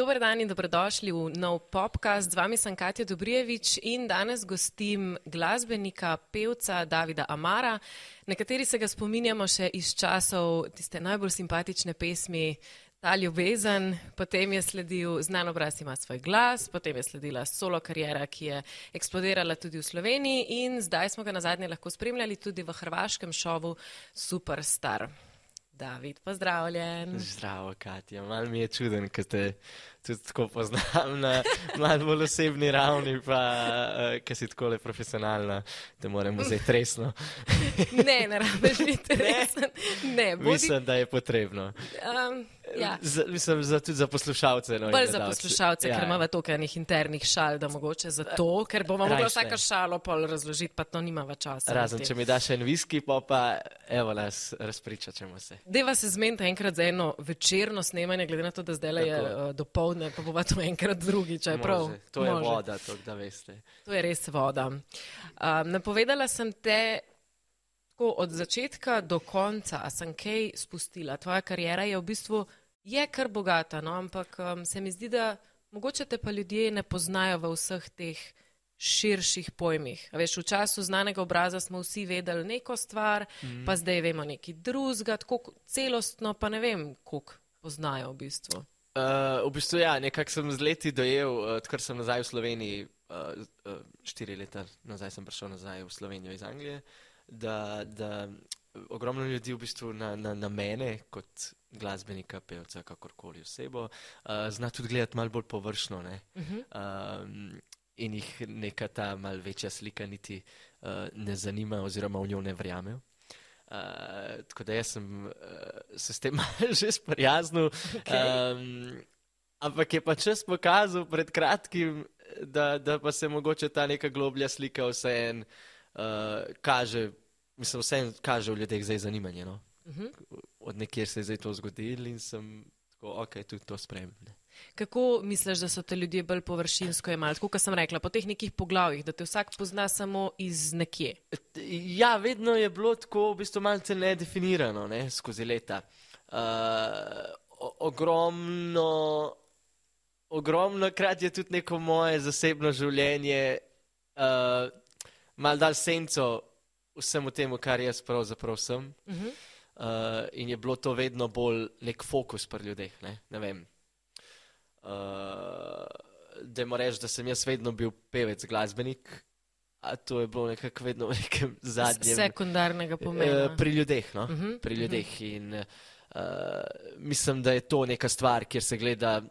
Dober dan in dobrodošli v nov podcast. Z vami sem Katja Dobrijevič in danes gostim glasbenika, pevca Davida Amara, na kateri se ga spominjamo še iz časov tiste najbolj simpatične pesmi Ta ljubezen. Potem je sledil Znan obraz ima svoj glas, potem je sledila solo karijera, ki je eksplodirala tudi v Sloveniji in zdaj smo ga na zadnje lahko spremljali tudi v hrvaškem šovu Superstar. David, pozdravljen. Zdravo, Katja. Mal mi je čuden, ker te tudi tako poznam na malo bolj osebni ravni, pa uh, ker si tako le profesionalna, da moramo zdaj resno. ne, ne rabiš biti resen. Ne, bodi... Mislim, da je potrebno. Um, Ja. Z, mislim, za, tudi za poslušalce. No, Bolj za poslušalce, ja. ker imamo toliko enih internih šal, da mogoče za to, ker bomo mogli vsaka šalo pol razložiti, pa to nimava časa. Razen, če mi daš en viski, pa pa evo nas razpriča, čemu se. Deva se zmenite enkrat za eno večerno snemanje, glede na to, da zdaj je uh, do povdne, pa bova to enkrat drugič. To je Može. voda, to, da veste. To je res voda. Um, napovedala sem te. Od začetka do konca sem kaj spustila. Tvoja karijera je v bistvu je kar bogata, no? ampak um, se mi zdi, da mogoče te pa ljudje ne poznajo v vseh teh širših pojmih. Veš, v času znanega obraza smo vsi vedeli neko stvar, mm. pa zdaj vemo neki drugega, tako celostno pa ne vem, koliko poznajo v bistvu. Uh, v bistvu ja, nekako sem z leti dojel, uh, odkar sem nazaj v Sloveniji, uh, uh, štiri leta nazaj sem prišel nazaj v Slovenijo iz Anglije, da, da ogromno ljudi v bistvu na, na, na mene kot glasbenika, pevca, kakorkoli osebo, uh, zna tudi gledati malo bolj površno uh -huh. um, in jih neka ta mal večja slika niti uh, ne zanima oziroma v njo ne verjame. Uh, tako da jaz sem uh, se s tem že sprijaznil. Okay. Um, ampak je pa čas pokazal pred kratkim, da, da pa se mogoče ta neka globlja slika vseeno uh, kaže, mislim, vseeno kaže v ljudeh zdaj zanimanje. No? Uh mhm. -huh od nekjer se je zdaj to zgodilo in sem tako, ok, tudi to spremem. Kako misliš, da so te ljudje bolj površinsko imeli? Kot sem rekla, po teh nekih poglavjih, da te vsak pozna samo iz nekje. Ja, vedno je bilo tako, v bistvu malce nedefinirano ne, skozi leta. Uh, ogromno, ogromno krat je tudi neko moje zasebno življenje, uh, mal dal senco vsemu temu, kar jaz pravzaprav sem. Uh. -huh. Uh, in je bilo to vedno bolj nek fokus pri ljudeh. Ne, ne vem. Uh, da moram reči, da sem jaz vedno bil pevec, glasbenik, a to je bilo nekako vedno v nekem zadnjem. Sekundarnega pomena. Uh, pri ljudeh, no? uh mhm, -huh, pri mhm. ljudeh. Uh -huh. In uh, mislim, da je to neka stvar, kjer se, gleda,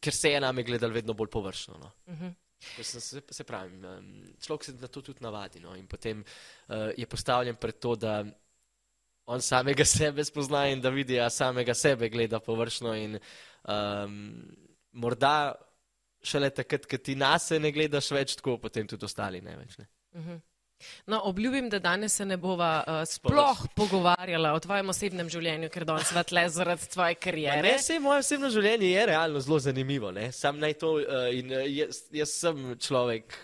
kjer se je name gledal vedno bolj površno. No? Uh -huh. Se, se pravi, človek se na to tudi navadi. No? In potem uh, je postavljen pred to, da on samega sebe spozna in da vidi, da samega sebe gleda površno. In um, morda šele takrat, ko ti nas ne gledaš več tako, potem tudi ostali ne več. Ne? Uh -huh. No, obljubim, da danes se ne bova uh, sploh pogovarjala o tvojem osebnem življenju, ker danes svet le zaradi tvoje karijere. Ne, se moje osebno življenje je realno zelo zanimivo. Ne? Sam naj to uh, in uh, jaz, jaz sem človek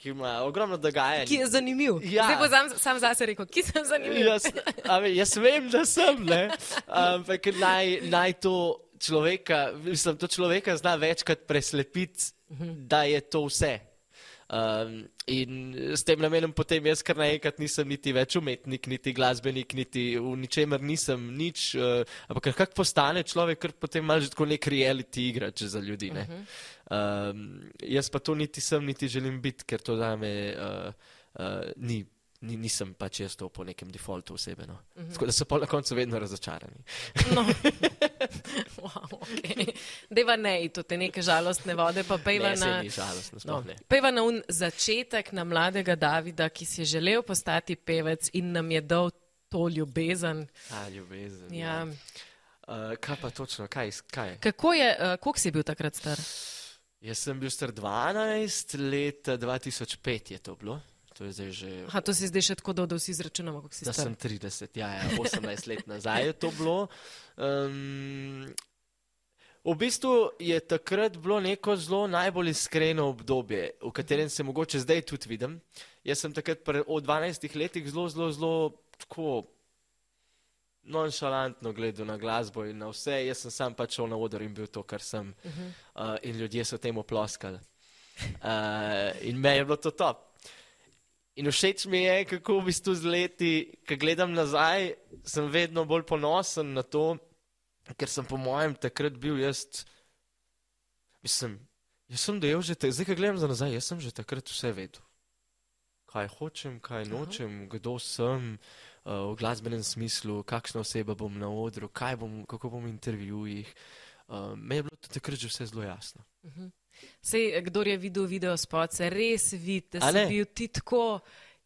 ki ima ogromno dogajanja. Ki je zanimiv. Ja. Zdaj bo sam, sam zase rekel, ki sem zanimiv. Jaz, ave, jaz vem, da sem, ampak naj, naj to človeka, mislim, to človeka zna večkrat preslepiti, da je to vse. Um, in s tem namenom potem jaz kar naenkrat nisem niti več umetnik, niti glasbenik, niti v ničemer nisem nič. Uh, ampak kak postane človek, ker potem ima že tako nek reality igrač za ljudi. Uh -huh. um, jaz pa to niti sem, niti želim biti, ker to dame uh, uh, ni ni, nisem pač jaz to po nekem defaultu osebe. No. Mm -hmm. Tako da so pa na koncu vedno razočarani. no. wow, okay. Deva ne, to te neke žalostne vode, pa pejva ne, na. Žalostno, no. Pejva na un začetek na mladega Davida, ki si je želel postati pevec in nam je dal to ljubezen. A, ljubezen. Ja. ja. Uh, kaj pa točno, kaj, kaj? Kako je, uh, koliko si bil takrat star? Jaz sem bil star 12 let, 2005 je to bilo. To je zdaj že. Aha, to si zdaj še tako dolgo, da vsi izračunamo, kako si zdaj. Da sem 30, ja, ja 18 let nazaj je to bilo. Um, v bistvu je takrat bilo neko zelo najbolj iskreno obdobje, v katerem se mogoče zdaj tudi vidim. Jaz sem takrat pre, od 12 letih zelo, zelo, zelo tako nonšalantno gledal na glasbo in na vse. Jaz sem sam pač šel na oder in bil to, kar sem. Uh -huh. uh, in ljudje so temu ploskali. Uh, in me je bilo to top. In všeč mi je, kako v bistvu z leti, ko gledam nazaj, sem vedno bolj ponosen na to, ker sem po mojem takrat bil jaz. Mislim, jaz sem dojel že, zdaj, ko gledam za nazaj, jaz sem že takrat vse vedel. Kaj hočem, kaj nočem, Aha. kdo sem uh, v glasbenem smislu, kakšna oseba bom na odru, bom, kako bom v intervjujih. Uh, me je bilo takrat že vse zelo jasno. Uh -huh. Sej, kdo je videl video spot, se res vidi, da si bil ti tako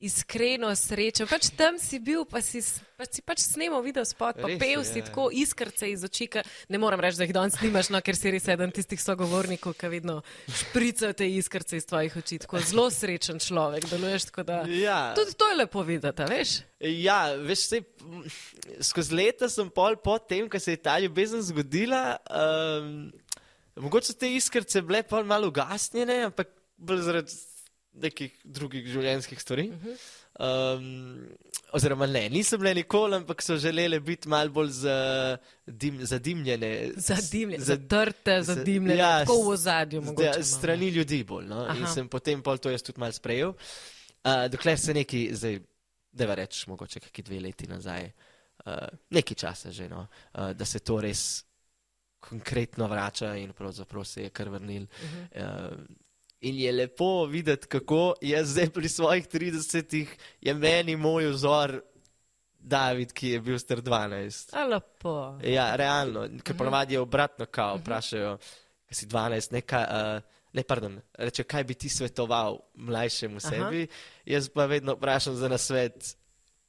iskreno srečen. Pač tam si bil, pa si pač, si pač snemal video spot, pa pel si ja. tako iskrce iz oči. Ne moram reči, da jih danes nimaš, no, ker si res eden tistih sogovornikov, ki vedno špricajo te iskrce iz tvojih oči. Tako zelo srečen človek, deluješ tako da. Ja. Tudi to je lepo videti, veš? Ja, veš, se, skozi leta sem pol po tem, ko se je ta ljubezen zgodila. Um, Mogoče so te iskrce bile pa malo ugasnjene, ampak bolj zaradi nekih drugih življenjskih stvari. Uh -huh. um, oziroma, ne, niso bile nikoli, ampak so želeli biti malo bolj zadimljene. Zadimljene, zadrte, zadimljene, ja, tako v zadju. Ja, strani ljudi bolj. No? In sem potem pol to jaz tudi malo sprejel. Uh, dokler se neki, zdaj, da va reč, mogoče kakšni dve leti nazaj, uh, nekaj časa že, no? uh, da se to res konkretno vrača in pravzaprav se je kar vrnil. Uh -huh. uh, in je lepo videti, kako je zdaj pri svojih 30-ih, je meni moj vzor. David, ki je bil star 12. Lepo. Ja, realno, ker -huh. ponavadi je obratno, kao, vprašajo, kaj si 12, neka, uh, ne, pardon, reče, kaj bi ti svetoval mlajšemu sebi. Aha. Jaz pa vedno vprašam za nasvet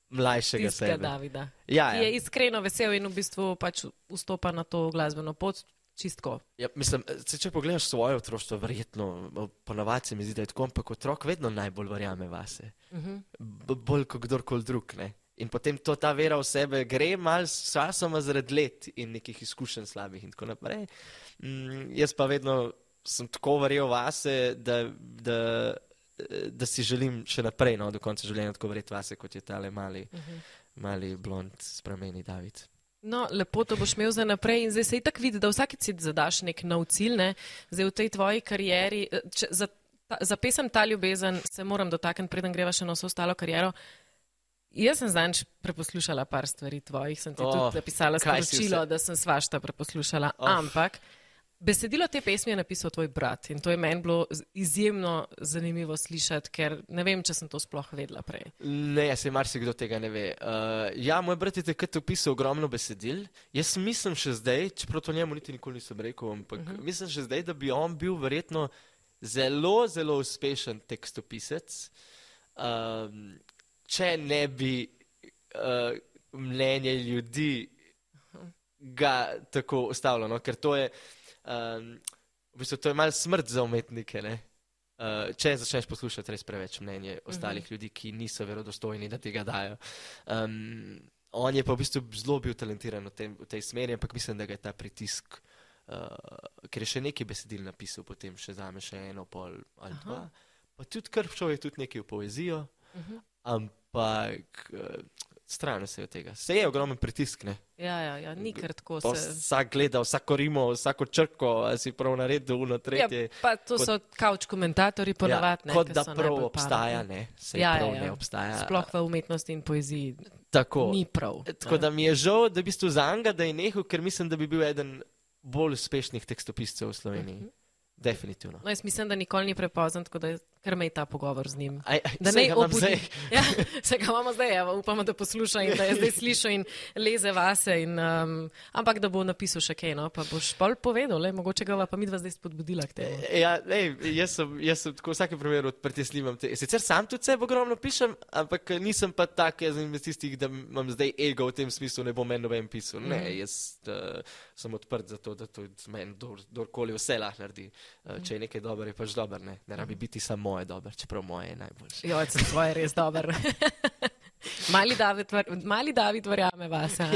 mlajšega Tiska sebe. Davida. Ja, ja. Je iskreno vesel in v bistvu pač vstopa na to glasbeno pot. Čistko. Ja, mislim, se, če pogledaš svoje otroštvo, verjetno ponavadi se mi zdi, da je tako, ampak otrok vedno najbolj verjame vase. Uh mhm. -huh. Bolj kot kdorkoli drug. Ne? In potem to ta vera v sebe gre malo s časom zaradi let in nekih izkušenj slabih in tako naprej. Mm, jaz pa vedno sem tako verjel vase, da, da da si želim še naprej, no, do konca življenja, tako verjeti vase, kot je tale mali, uh mhm. -huh. mali blond spremeni David. No, lepo to boš imel za naprej in zdaj se tako vidi, da vsakeč si zadaš nek nov cilj, ne? zdaj v tej tvoji karieri. Eh, če, za, ta, za pesem Ta ljubezen se moram dotakniti, preden greva še na vso ostalo kariero. Jaz sem zanj preposlušala par stvari tvojih, sem ti oh, tudi napisala sporočilo, da sem svašta preposlušala, oh. ampak. Besedilo te pesmi je napisal tvoj brat in to je meni bilo izjemno zanimivo slišati, ker ne vem, če sem to sploh vedela prej. Ne, se marsikdo tega ne ve. Uh, ja, moj brat je takrat opisal ogromno besedil. Jaz mislim še zdaj, čeprav to njemu niti nikoli nisem rekel, ampak uh mhm. -huh. mislim še zdaj, da bi on bil verjetno zelo, zelo uspešen tekstopisec, um, če ne bi uh, mnenje ljudi ga tako ustavljalo. No? Ker to je. Um, v bistvu to je malo smrt za umetnike. Uh, če začneš poslušati res preveč mnenje ostalih uh mhm. -huh. ljudi, ki niso verodostojni, da tega dajo. Um, on je pa v bistvu zelo bil talentiran v, tem, v tej smeri, ampak mislim, da ga je ta pritisk, uh, ker je še nekaj besedil napisal, potem še zame še eno pol ali Aha. dva. Pa tudi krpčov je tudi nekaj v poezijo, uh mhm. -huh. ampak uh, stran se od tega. Se je ogromen pritisk. Ne? Ja, ja, ja, ni kar tako. Se... Vsak gleda, vsako rimo, vsako črko, si prav naredil, uno tretje. Ja, pa to kot... so kauč komentatorji ponavadi. Ja, kot da prav obstaja, ne. Se ja, prav ja, ja. ne obstaja. Sploh v umetnosti in poeziji. Tako. Ni prav. Tako da mi je žal, da bi stu za Anga, da je nehal, ker mislim, da bi bil eden bolj uspešnih tekstopiscev v Sloveniji. Uh -huh. Definitivno. No, jaz mislim, da nikoli ni prepozno, tako da kar me je ta pogovor z njim. Aj, aj, da ne obudi. Ja, se ga imamo zdaj, evo, upamo, da posluša in da je zdaj slišal in leze vase. In, um, ampak da bo napisal še kaj, no, pa boš pol povedal, le, mogoče ga pa midva zdaj spodbudila k temu. Ja, lej, jaz, sem, jaz sem tako v vsakem primeru odprtjeslivam. Sicer sam tudi sebe ogromno pišem, ampak nisem pa tak, jaz sem iz tistih, da imam zdaj ego v tem smislu, ne bom meni noben pisal. Ne, mhm. jaz uh, sem odprt za to, da to meni kdorkoli vse lahko naredi. Uh, če je nekaj dobro, je pač dobro, ne, ne rabi biti samo moje dober, čeprav moje je najboljše. Ja, se tvoje res dober. mali David, mali David verjame vas. Ja,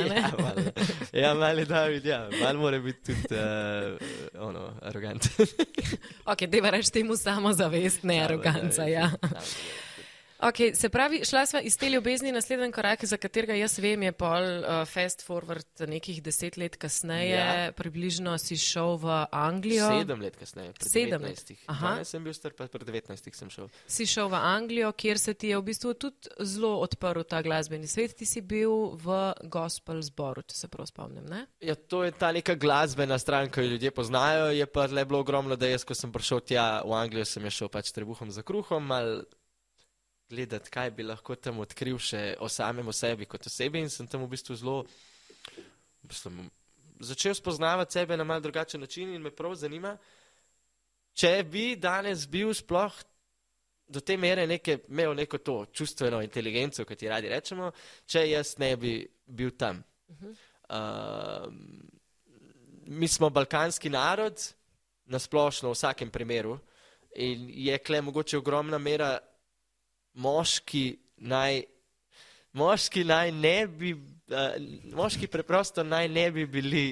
ja, mali David, ja, malo mora biti tudi uh, ono, arogant. ok, deva reči temu samozavest, ne aroganca. Ja. Okay, se pravi, šla sva iz te ljubezni, naslednji korak, za katerega jaz vem, je pol uh, fast forward nekih deset let kasneje, ja. približno si šel v Anglijo. Sedem let kasneje, pred Sedem 19. let. Aha. Danes sem bil star, pa pred 19 sem šel. Si šel v Anglijo, kjer se ti je v bistvu tudi zelo odprl ta glasbeni svet. Ti si bil v gospel zboru, če se prav spomnim. Ne? Ja, to je ta neka glasbena stran, ki jo ljudje poznajo. Je pa le bilo ogromno, da jaz, ko sem prišel tja v Anglijo, sem je šel pač trebuhom za kruhom, mal gledati, kaj bi lahko tam odkril še o samem sebi kot osebi in sem tam v bistvu zelo, bistvu, začel spoznavati sebe na mal drugačen način in me prav zanima, če bi danes bil sploh do te mere neke, imel neko to čustveno inteligenco, kot ji radi rečemo, če jaz ne bi bil tam. Uh, mi smo balkanski narod, nasplošno v vsakem primeru, in je kle mogoče ogromna mera moški naj, moški naj ne bi, uh, moški preprosto naj ne bi bili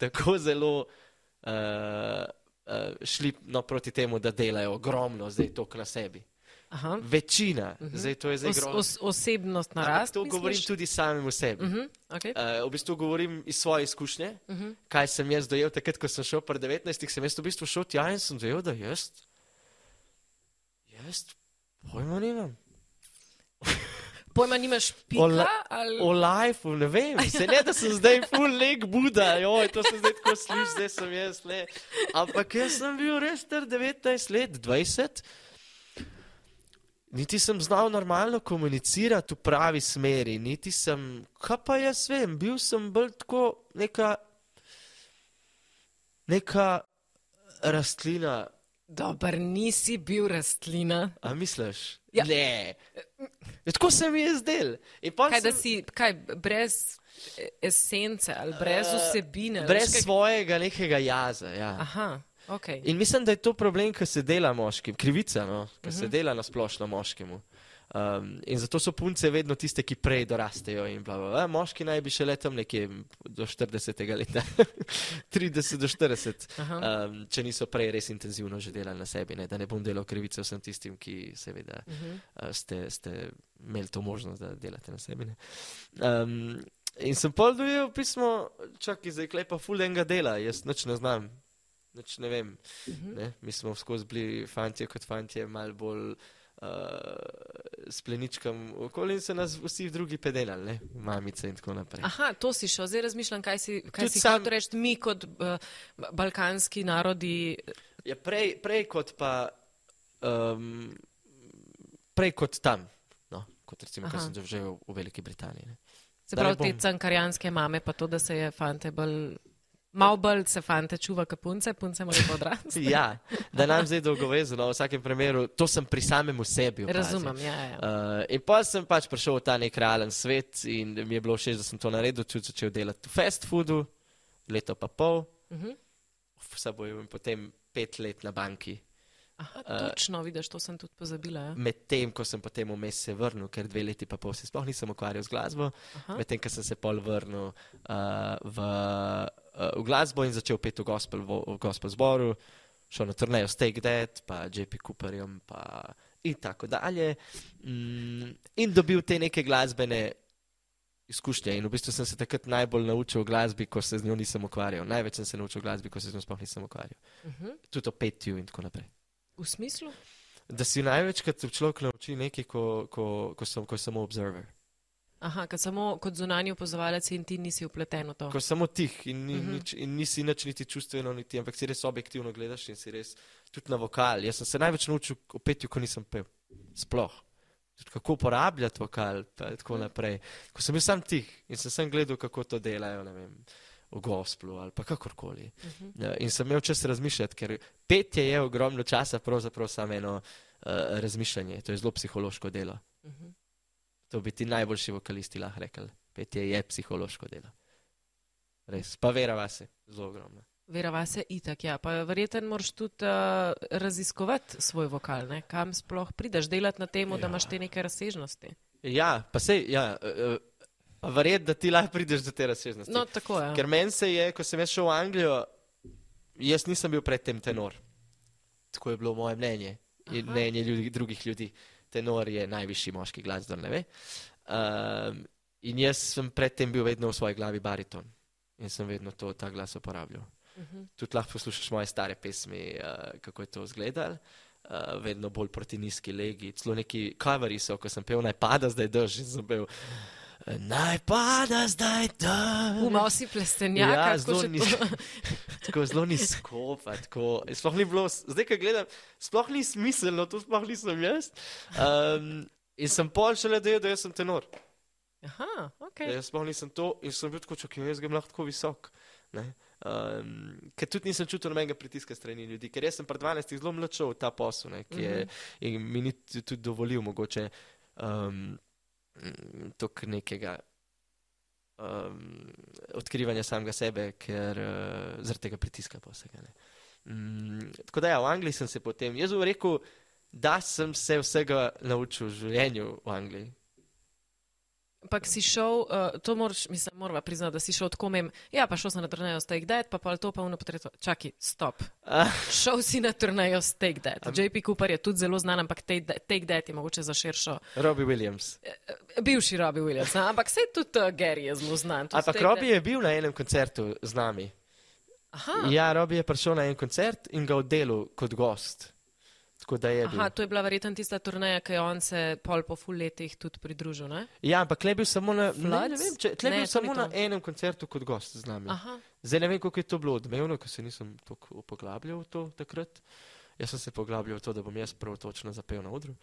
tako zelo uh, uh, šli no, proti temu, da delajo ogromno zdaj to na sebi. Aha. Večina, uh -huh. zdaj to je zdaj Os, grozno. os, osebnost Ampak narast. To govorim misliš? tudi samemu sebi. Uh -huh. okay. Uh, v bistvu govorim iz svoje izkušnje, uh Mhm. -huh. kaj sem jaz dojel takrat, ko sem šel pri 19. sem jaz v bistvu šel tja in sem dojel, da jaz, jaz pojma nimam. Pojma nimaš pika? Ola- ali... O lifeu, ne vem, se ne, da sem zdaj full leg Buda, joj, to se zdaj tako sliši, zdaj sem jaz le. Ampak jaz sem bil res star 19 let, 20. Niti sem znal normalno komunicirati v pravi smeri, niti sem, kaj pa jaz vem, bil sem bolj tako neka, neka rastlina. Dober, nisi bil rastlina. A misliš? Ja. Ne. Ja, tako se mi je zdel. Kaj, sem- si kaj, brez e- esence ali brez Eh, vsebine? Brez kaj- svojega nekega jaza. Ja. Aha, ok. In mislim, da je to problem, ki se dela moškim, krivica, no? ki Mhm. se dela na splošno moškemu. Um, in zato so punce vedno tiste, ki prej dorastejo. Bla, bla, bla. Moški naj bi še letom nekje do 40. leta, 30 do 40, Aha. um, če niso prej res intenzivno že delali na sebi. Ne? Da ne bom delal krivice vsem tistim, ki seveda Uh -huh. uh, ste, ste imeli to možnost, da delate na sebi. ne. Um, in sem pol dojel pismo, čakaj, zdaj klepa fulenga dela, jaz nič ne znam, nič ne vem. Mhm. Ne? Mi smo skozi bili fantje kot fantje, malo bolj uh, s pleničkom okoli in so nas vsi drugi pedelali, ne? mamice in tako naprej. Aha, to si šel. Zdaj razmišljam, kaj si, kaj Tudi si sam- hotel reči. Mi kot uh, balkanski narodi. Ja, prej, prej kot pa, um, prej kot tam, no? kot recimo, kar sem doživel v Veliki Britaniji. Ne? Se pravi, te bom- cankarjanske mame, pa to, da se je fante bolj. Mal bolj se fante čuva, kot punce, punce morajo odrasti. Ja, da nam zdaj dolgovezano, v vsakem primeru, to sem pri samem sebi. opazil. Razumem, ja, ja. Uh, in pa sem pač prišel v ta nek realen svet in mi je bilo všeč, da sem to naredil, tudi začel delati v fast foodu, leto pa pol, Mhm. vse bojo in potem pet let na banki. Aha, Eh, točno, vidiš, to sem tudi pozabila. Ja. Medtem, ko sem potem vmes se vrnil, ker dve leti pa pol se sploh nisem ukvarjal z glasbo, medtem, ko sem se pol vrnil uh, v, uh, v glasbo in začel peti v gospel, v, v gospel zboru, šel na turnejo s Take That, pa JP Cooperjem, pa in tako dalje. Mm, in dobil te neke glasbene izkušnje. In v bistvu sem se takrat najbolj naučil glasbi, ko se z njo nisem ukvarjal. Največ sem se naučil glasbi, ko se z njo sploh nisem ukvarjal. Mhm. Tudi o petju in tako naprej. V smislu? Da si največkrat človek nauči nekaj, ko, ko, ko, sem, ko je samo observer. Aha, kot samo kot zunanji opozovalec in ti nisi upleten v to. Ko samo tih in, ni, Mhm. nič, in nisi nič niti čustveno, niti, ampak si res objektivno gledaš in si res tudi na vokal. Jaz sem se največ naučil o petju, ko nisem pel. Sploh. Tudi kako uporabljati vokal in tako naprej. Ko sem bil sam tih in sem sem gledal, kako to delajo, ne vem, v gosplu ali pa kakorkoli. Mhm. Ja, in sem imel čas razmišljati, ker petje je ogromno časa, pravzaprav samo eno uh, razmišljanje. To je zelo psihološko delo. Mhm. To bi ti najboljši vokalisti lahko rekli. Petje je psihološko delo. Res, pa vera vase, zelo ogromna. Vera vase itak, ja. Pa verjeten moraš tudi uh, raziskovati svoj vokal, ne? kam sploh prideš, delati na tem, ja. da Ja. imaš te neke razsežnosti. Ja, pa sej, ja, uh, pa verjet, da ti lahko prideš do te razsežnosti. No, tako je. Ker meni se je, ko sem šel v Anglijo, jaz nisem bil predtem tenor. Tako je bilo moje mnenje in Aha. mnenje ljudi, drugih ljudi. Tenor je najvišji moški glas, da ne ve. Um, in jaz sem predtem bil vedno v svoji glavi bariton in sem vedno to, ta glas uporabljal. Uh -huh. Tudi lahko poslušaš moje stare pesmi, uh, kako je to izgledalo. Uh, vedno bolj proti nizki legi. Celo neki kavari so, ko sem pel, naj pada zdaj drž in sem pel. Naj pada zdaj drž. Umal si plestenjak. Ja, zelo nizko. tako zelo nizko. Tako, sploh ni bilo, zdaj, ko gledam, sploh ni smiselno, to sploh nisem jaz. Um, in sem pol šele del, da sem tenor. Aha, ok. Da jaz sploh nisem to in sem bil tako čakal, jaz grem lahko tako visok. Um, ker tudi nisem čutil nobenega pritiska strani ljudi, ker jaz sem pred 12 zelo mlačal v ta posel, ne, ki je, uh -huh. in mi ni tudi dovolil mogoče um, tok nekega um, odkrivanja samega sebe, ker uh, zaradi tega pritiska posega. Um, tako da ja, v Angliji sem se potem, jaz bom rekel, da sem se vsega naučil v življenju v Angliji. Ampak si šel, uh, to moraš, mislim, morava priznati, da si šel tako mem. Ja, pa šel sem na turnejo s Take Dead, pa pa to pa uno potreto. Čakaj, stop. Uh. Šel si na turnejo s Take Dead. Um. JP Cooper je tudi zelo znan, ampak Take Dead je mogoče za širšo. Robbie Williams. Uh, bivši Robbie Williams, ampak se tudi uh, Gary je zelo znan. Ampak Robbie je bil na enem koncertu z nami. Aha. Ja, Robbie je prišel na en koncert in ga oddelil kot gost. Aha, to je bila verjetno tista turnaja, ki je on se pol po full letih tudi pridružil. Ne? Ja, ampak le bil samo na, ne, ne vem, če, ne, bil samo na enem koncertu kot gost z nami. Aha. Zdaj ne vem, kako je to bilo odmevno, ker se nisem tako poglabljal v to takrat. Jaz sem se poglabljal v to, da bom jaz prav točno zapel na odru.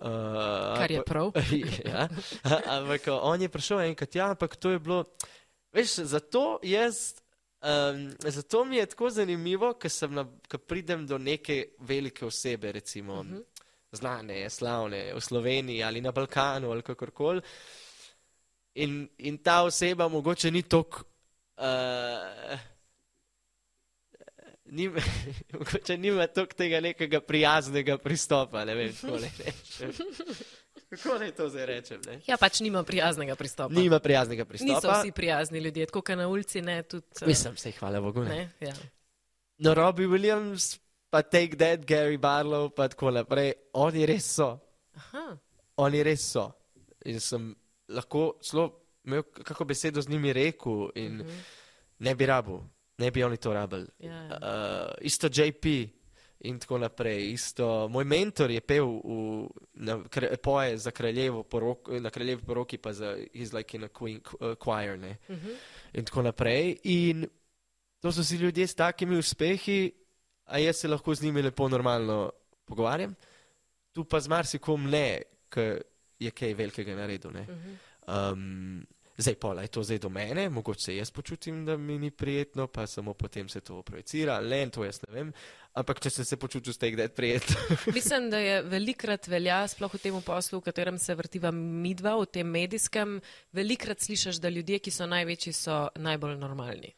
Uh, Kar je prav. ja, ampak on je prišel enkrat, ja, ampak to je bilo, veš, zato jaz Um, zato mi je tako zanimivo, ker pridem do neke velike osebe, recimo uh mhm. -huh. znane, slavne v Sloveniji ali na Balkanu ali kakorkoli. In, in ta oseba mogoče ni tako. Uh, Nim, mogoče nima tega nekega prijaznega pristopa, ne vem, kako ne rečem. Kako naj to zdaj rečem? Ne? Ja, pač nima prijaznega pristopa. Nima prijaznega pristopa. Niso vsi prijazni ljudje, tako kot na ulici, ne tudi. Uh, Mislim, se jih hvala Bogu. Ne, ja. No, Robbie Williams, pa Take That, Gary Barlow, pa tako naprej, oni res so. Aha. Oni res so. In sem lahko celo imel kako besedo z njimi rekel in uh mhm. -huh. ne bi rabil, ne bi oni to rabili. Ja, ja. Uh, isto JP in tako naprej. Isto, moj mentor je pel v, na, kre, poje za kraljevo porok, na kraljevi poroki, pa za his like in a queen, uh, choir, ne. Uh mhm. -huh. In tako naprej. In to so si ljudje s takimi uspehi, a jaz se lahko z njimi lepo normalno pogovarjam. Tu pa z marsikom ne, ker je kaj velikega naredil, ne. Uh -huh. um, Zdaj, pa je to zdaj do mene, mogoče se jaz počutim, da mi ni prijetno, pa samo potem se to projicira, le to jaz ne vem. Ampak, če se, se počutiš, da je prijetno. Mislim, da je velikrat velja, sploh v tem poslu, v katerem se vrtiva midva, v tem medijskem, velikrat slišiš, da ljudje, ki so največji, so najbolj normalni.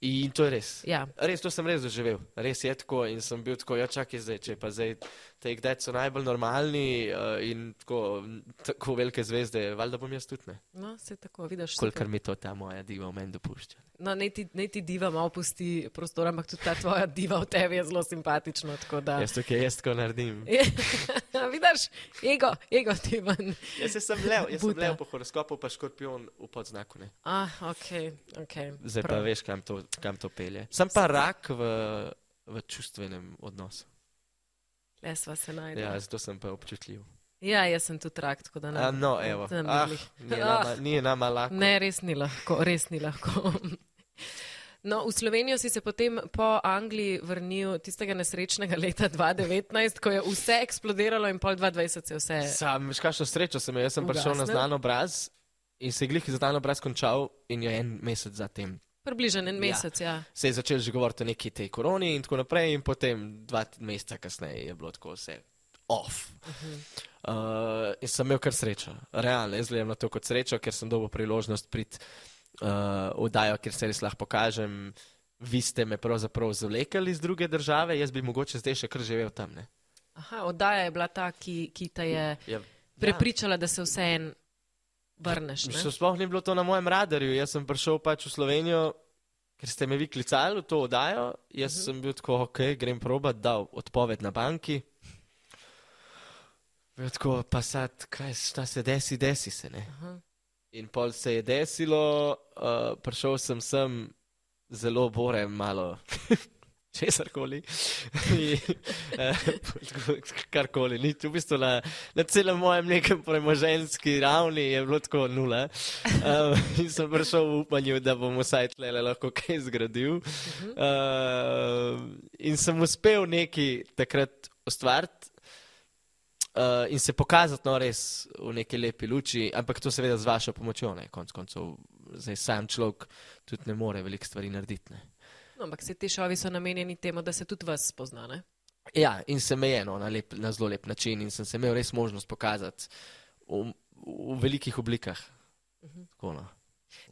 In to je res. Ja. Res, to sem res doživel. Res je tako in sem bil tako, ja, čakaj zdaj, če pa zdaj te kdaj so najbolj normalni uh, in tako, tako velike zvezde, valjda bom jaz tudi ne. No, se tako, vidiš. Kolikor mi to ta moja diva v meni dopušča. No, ne ti, ne ti diva malo pusti prostor, ampak tudi ta tvoja diva v tebi je zelo simpatična. Da... Jaz ki jaz tako naredim. vidiš, ego, ego ti ven. Jaz sem lev, jaz Buta. sem lev po horoskopu, pa škorpion v podznaku. Ne. Ah, ok, ok. Zdaj Prav. pa veš, kam to kam to pelje. Sem pa rak v, v čustvenem odnosu. Le sva se najdela. Ja, zato sem pa občutljiv. Ja, jaz sem tudi rak, tako da ne. A, no, evo. Ah, ni, nama, ni nama lahko. Ne, res ni lahko, res ni lahko. No, v Slovenijo si se potem po Angliji vrnil tistega nesrečnega leta 2019, ko je vse eksplodiralo in pol 2020 se je vse. Sam, veš, kakšno srečo sem imel. Jaz sem prišel na znan obraz in se je glih znan obraz končal in je en mesec zatem Približen en ja. mesec, ja. ja. Se je začel že govoriti o neki tej koroni in tako naprej, in potem dva meseca kasneje je bilo tako vse off. Uh -huh. uh, in sem imel kar srečo, realno, jaz gledam na to kot srečo, ker sem dobil priložnost priti uh, v Dajo, kjer se res lahko pokažem. Vi ste me pravzaprav zvlekali iz druge države, jaz bi mogoče zdaj še kar živel tam. Ne? Aha, oddaja je bila ta, ki, ki te je ja, prepričala, da se vse en vrneš. Sploh ni bilo to na mojem radarju. Jaz sem prišel pač v Slovenijo, ker ste me vi klicali v to oddajo. Jaz uh mhm. -huh. sem bil tako, ok, grem probat, da odpoved na banki. Ja, tako pa sad, kaj se desi, desi se, ne. Aha. In pol se je desilo, uh, prišel sem sem zelo borem, malo česarkoli. In, eh, Karkoli, ni v bistvu na, na celem mojem nekem premoženski ravni je bilo tako nula. Um, in sem prišel v upanju, da bom vsaj tle lahko kaj zgradil. Uh, in sem uspel nekaj takrat ustvariti. Uh, in se pokazati, no, res v neki lepi luči, ampak to seveda z vašo pomočjo, ne, konc koncev, zdaj sam človek tudi ne more veliko stvari narediti. Ne. No, ampak se ti šovi so namenjeni temu, da se tudi vas spozna. Ne? Ja, in se me je no, na, lep, na zelo lep način in sem se imel res možnost pokazati v, v velikih oblikah. Tako, no.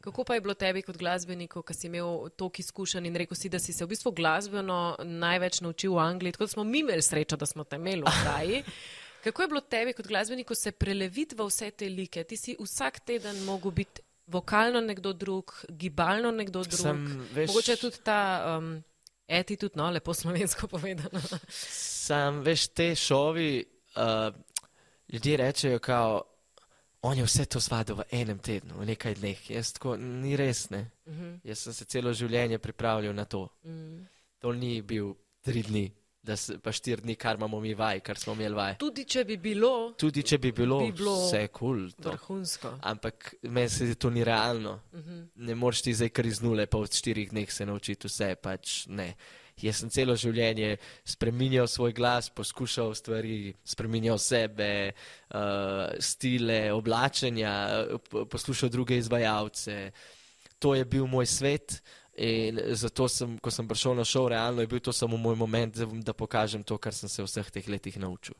Kako pa je bilo tebi kot glasbeniku, ki si imel toliko izkušenj in rekel si, da si se v bistvu glasbeno največ naučil v Angliji, tako da smo mi imeli srečo, da smo te imeli v Angliji. Kako je bilo tebi kot glasbeniku se preleviti v vse te like? Ti si vsak teden mogel biti vokalno nekdo drug, gibalno nekdo drug. Sem, veš, Mogoče tudi ta um, attitude, no, lepo slovensko povedano. Sam, veš, te šovi, uh, ljudje rečejo, kao, on je vse to zvadil v enem tednu, v nekaj dneh. Jaz tako, ni res, ne. Uh -huh. Jaz sem se celo življenje pripravljal na to. mm. To ni bil tri dni, da se, pa štiri dni, kar imamo mi vaj, kar smo imeli vaj. Tudi če bi bilo Tudi če bi bilo, Bi bilo vse kul. Cool, vrhunsko. Ampak meni se to ni realno. Uh -huh. Ne moreš ti zdaj kar iz nule, pa v štirih dneh se naučiti vse, pač ne. Jaz sem celo življenje spremenjal svoj glas, poskušal stvari, spremenjal sebe, uh, stile, oblačenja, po- poslušal druge izvajalce. To je bil moj svet in zato sem, ko sem prišel na šov, realno je bil to samo moj moment, da, da pokažem to, kar sem se v vseh teh letih naučil.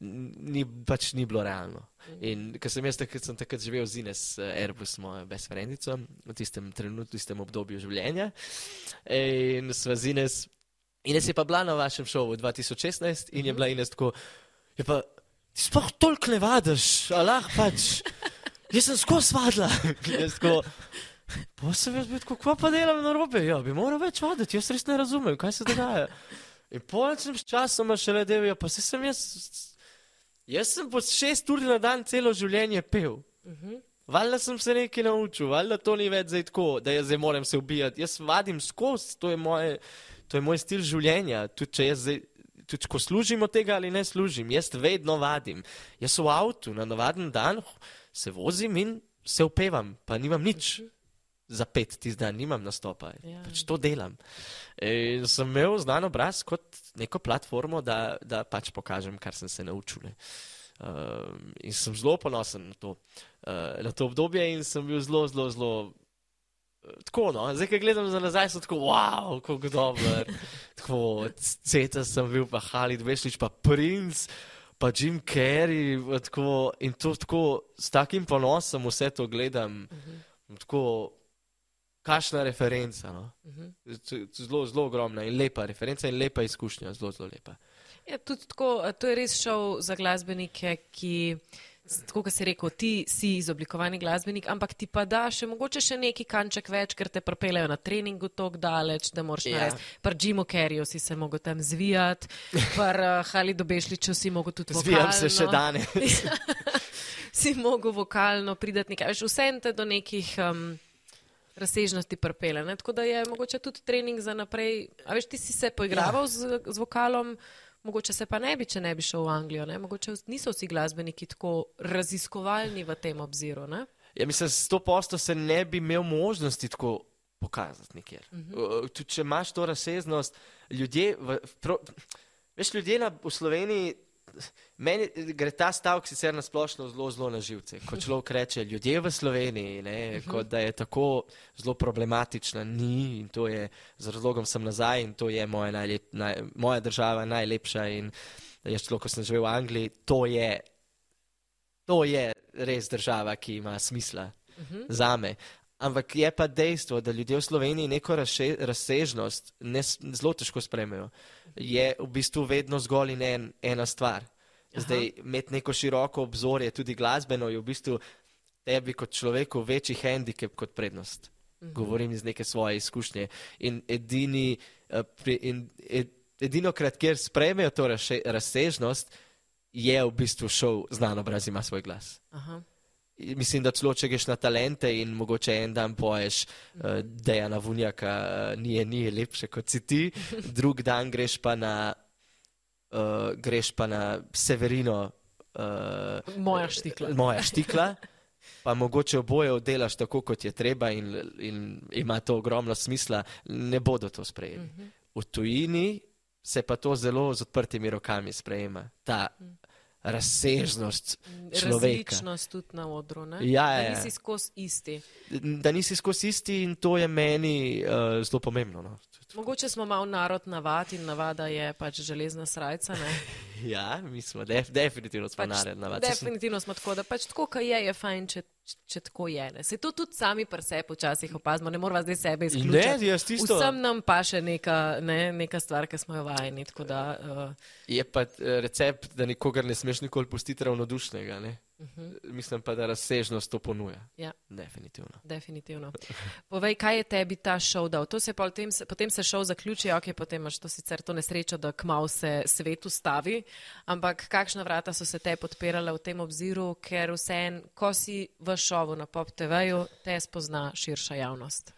Ni, pač ni bilo realno. In ker sem jaz takrat, sem takrat živel z Ines eh, Airbus, mojo besfrendico, v tistem trenutku, v tistem obdobju življenja. In sva z Ines, Ines je pa bila na vašem šovu 2016 in je bila Ines tako, je pa, ti sploh toliko ne vadiš, alah pač, jaz sem skozi vadila. Jaz tako, pa sem jaz bil kva pa delam na robe, ja, bi moral več vaditi, jaz res ne razumem, kaj se dogaja. In pol sem s časoma šele delal, ja, pa se sem jaz, jaz sem po šest ur na dan celo življenje pel. Uh -huh. Valjda sem se nekaj naučil, valjda to ni več zdaj tako, da jaz zdaj moram se ubijati. Jaz vadim skozi, to je, moje, to je moj stil življenja. Tudi če jaz zdaj, tudi ko služim od tega ali ne služim, jaz vedno vadim. Jaz v avtu na navaden dan se vozim in se upevam, pa nimam nič. Za pet tisti dan nimam nastopa, Ja. pač to delam. In sem imel znan obraz kot neko platformo, da, da pač pokažem, kar sem se naučil. Ne. Um, in sem zelo ponosen na to, uh, na to obdobje in sem bil zelo, zelo, zelo. eh, Tako, no, zdaj, ko gledam za nazaj, sem tako, wow, kako dober. tako, ceta sem bil, pa Halid Vešlič, pa Prince, pa Jim Carrey. Tako, in to tako, s takim ponosom vse to gledam. Uh -huh. Tako, kašna referenca. No. Uh -huh. Z- z- Zelo, zelo ogromna in lepa referenca in lepa izkušnja, zelo, zelo lepa. Ja, tudi tako, a to je res šov za glasbenike, ki, tako kot si rekel, ti si izoblikovani glasbenik, ampak ti pa da še mogoče še neki kanček več, ker te propelejo na treningu tako daleč, da moraš Ja. ja. narediti. Pri Jimu Carreyju si se mogel tam zvijati, pri uh, Halidu Bešliču si mogel tudi Zvijam se še vokalno- danes. si mogel vokalno pridati nekaj, veš, vse te do nekih um, razsežnosti prpele. Ne? Tako da je mogoče tudi trening za naprej. A veš, ti si se poigraval ja. z, z vokalom, mogoče se pa ne bi, če ne bi šel v Anglijo. Ne? Mogoče niso vsi glasbeniki tako raziskovalni v tem obziru. Ne? Ja, mislim, s to posto se ne bi imel možnosti tako pokazati nikjer. Uh -huh. Tudi če imaš to razsežnost, ljudje, v, pro, veš, ljudje na, v Sloveniji, meni gre ta stavek sicer na splošno zelo, zelo na živce. Ko človek reče, ljudje v Sloveniji, ne, kot da je tako zelo problematična, ni in to je, z razlogom sem nazaj in to je moja, najlep, naj, moja država najlepša in jaz človek, ko sem živel v Angliji, to je To je res država, ki ima smisla uh -huh. za me. Ampak je pa dejstvo, da ljudje v Sloveniji neko razše, razsežnost ne, zelo težko sprejmejo. Je v bistvu vedno zgolj in en, ena stvar. Zdaj, imeti neko široko obzorje, tudi glasbeno, je v bistvu tebi kot človeku večji handicap kot prednost. Govorim iz neke svoje izkušnje. In edini, eh, in, ed, edino krat, kjer sprejmejo to razše, razsežnost, je v bistvu šel znan obraz, ima svoj glas. Aha. Mislim, da celo če greš na talente in mogoče en dan poješ, uh, da je na Vunjaka, uh, ni, ni lepše kot si ti, drug dan greš pa na, uh, greš pa na Severino. Uh, Moja štikla. Moja štikla. Pa mogoče oboje oddelaš tako, kot je treba, in, in ima to ogromno smisla, ne bodo to sprejeli. Mhm. V tujini se pa to zelo z odprtimi rokami sprejema, ta razsežnost človeka. Različnost tudi na odru. Ne? Ja, da ja, ja. nisi skozi isti. Da nisi skozi isti in to je meni uh, zelo pomembno. No. Mogoče smo malo narod navad in navada je pač železna srajca. ne. Ja, mi smo def, definitivno smo Pač nared navad. Definitivno smo tako, da pač tako, kaj je, je fajn, če, če tako je. Ne. Se to tudi sami pri sebi včasih opazimo, ne moramo zdaj sebe Ne, izključiti. jaz tisto. Vsem nam pa še neka, ne, neka stvar, ki smo jo vajeni. Da, uh, Je pa eh, recept, da nikogar ne smeš nikoli pustiti ravnodušnega. Ne? Uh -huh, Mislim pa, da razsežnost to ponuja. Ja. Definitivno. definitivno. Povej, kaj je tebi ta šov dal? Se potem, se- potem se šov zaključi, ok, potem imaš to sicer to nesrečo, da kmal se svet ustavi, ampak kakšna vrata so se te podpirala v tem obziru, ker vseen, ko si v šovu na Pop TV-ju, te spozna širša javnost.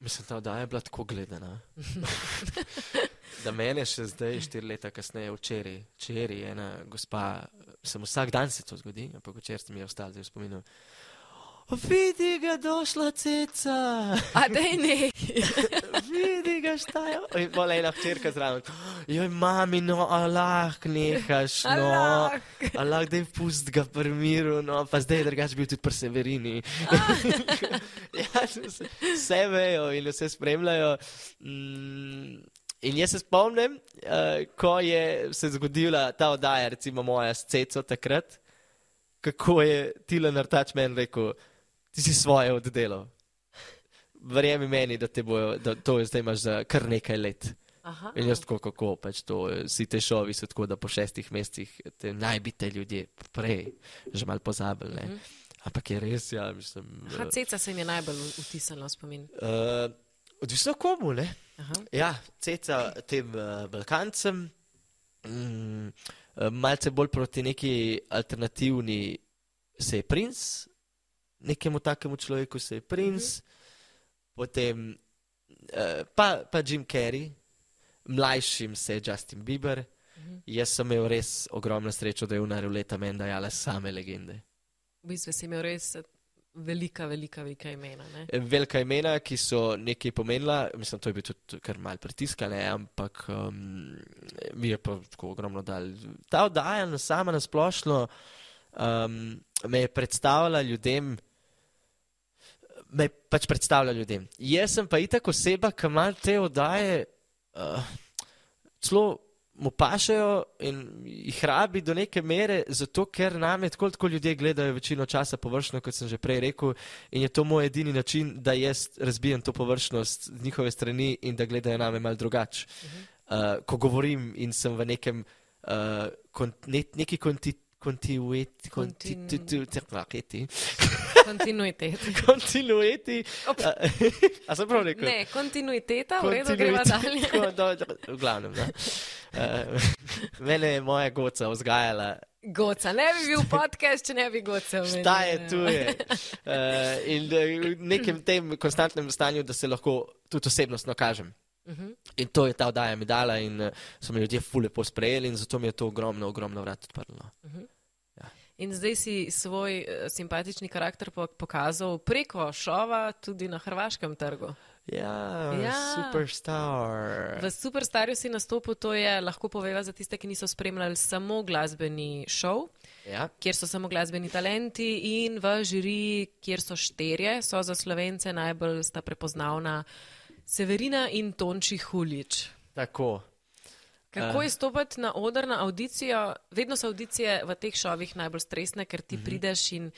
Mislim, ta oddaja je bila tako gledana. da mene še zdaj, štiri leta kasneje, včeraj, včeraj ena gospa, sem vsak dan se to zgodi, ampak včeraj mi je ostal zdaj v spominu. Vidi ga, došla ceca, A dej ne. vidi ga, štajo. In pol ena hčerka zraven. Joj, mami, no, Allah, nehaš, no. Allah. Allah, da je pust ga pri miru, no, pa zdaj je drugač bil tudi pri Severini. ja, vse- vse vejo in vse spremljajo. Mm, in jaz se spomnim, uh, ko je se zgodila ta oddaja, recimo moja s Ceco takrat, kako je Tilan Artač meni rekel, ti si svoje oddelal. Verjemi meni, da, bojo, da to zdaj imaš za kar nekaj let. Aha. In jaz tako, kako pač to, eh, vsi te šovi so tako, da po šestih mesecih te naj bi te ljudje prej že mal pozabili. ne. Mhm. Ampak je res, ja, mislim. Aha, ceca se mi je najbolj vtisnila v spomin. Uh, odvisno komu, ne? Aha. Ja, ceca tem uh, Balkancem, mm, uh, malce bolj proti neki alternativni se je princ, nekemu takemu človeku se je princ, mm -hmm. potem uh, pa, pa Jim Carrey, mlajšim se je Justin Bieber. Mm -hmm. Jaz sem imel res ogromno srečo, da je v leta meni dajala same legende. V bistvu si imel res eh, velika, velika, velika imena. Ne? Velika imena, ki so nekaj pomenila, mislim, to je bil tudi kar mal pritiska, ne, ampak um, mi je pa tako ogromno dal. Ta oddaja na sama nasplošno um, me je predstavila ljudem, me pač predstavlja ljudem. Jaz sem pa itak oseba, ki ima te oddaje, uh, celo mu pašajo in jih rabi do neke mere, zato ker name tako, tako ljudje gledajo večino časa površno, kot sem že prej rekel, in je to moj edini način, da jaz razbijem to površnost z njihove strani in da gledajo name mal drugače. Uh, ko govorim in sem v nekem, uh, kont, ne, neki konti, kontinuiti, Kontin- kontinuiti, Kontinuitet. kontinuiti, Op. a sem prav rekel? Ne, kontinuiteta, v redu, greva dalje. Tako, do, do, v glavnem, no. uh, mene je moja goca vzgajala, Goca, ne bi bil podcast, če ne bi goca. šta je tu je. Uh, in da v nekem tem konstantnem stanju, da se lahko tudi osebnostno kažem. Mhm. In to je ta oddaja mi dala in uh, so me ljudje fule posprejeli in zato mi je to ogromno, ogromno vrat odprlo. In zdaj si svoj uh, simpatični karakter po pokazal preko šova tudi na hrvaškem trgu. Ja, Ja. superstar. V Superstarju si nastopil, to je lahko poveva za tiste, ki niso spremljali samo glasbeni šov, Ja. kjer so samo glasbeni talenti in v žiriji, kjer so šterje, so za slovence najbolj sta prepoznavna Severina in Tonči Hulič. Tako. Kako Eh. je stopiti na oder, na audicijo? Vedno so audicije v teh šovih najbolj stresne, ker ti prideš in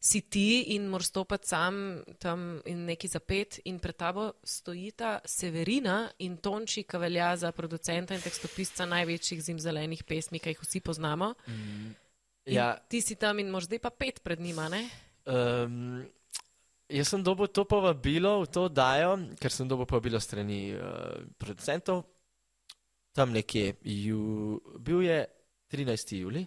si ti in moraš stopiti sam tam in neki zapet in pred tabo stojita Severina in Tonči, ki velja za producenta in tekstopisca največjih zimzelenih pesmi, ki jih vsi poznamo. In Ja, Ti si tam in moraš zdaj pa pet pred njima, ne? Um, jaz sem dobil to povabilo v to dajo, ker sem dobil povabilo strani uh, producentov. Tam nekje, ju, bil je 13. juli,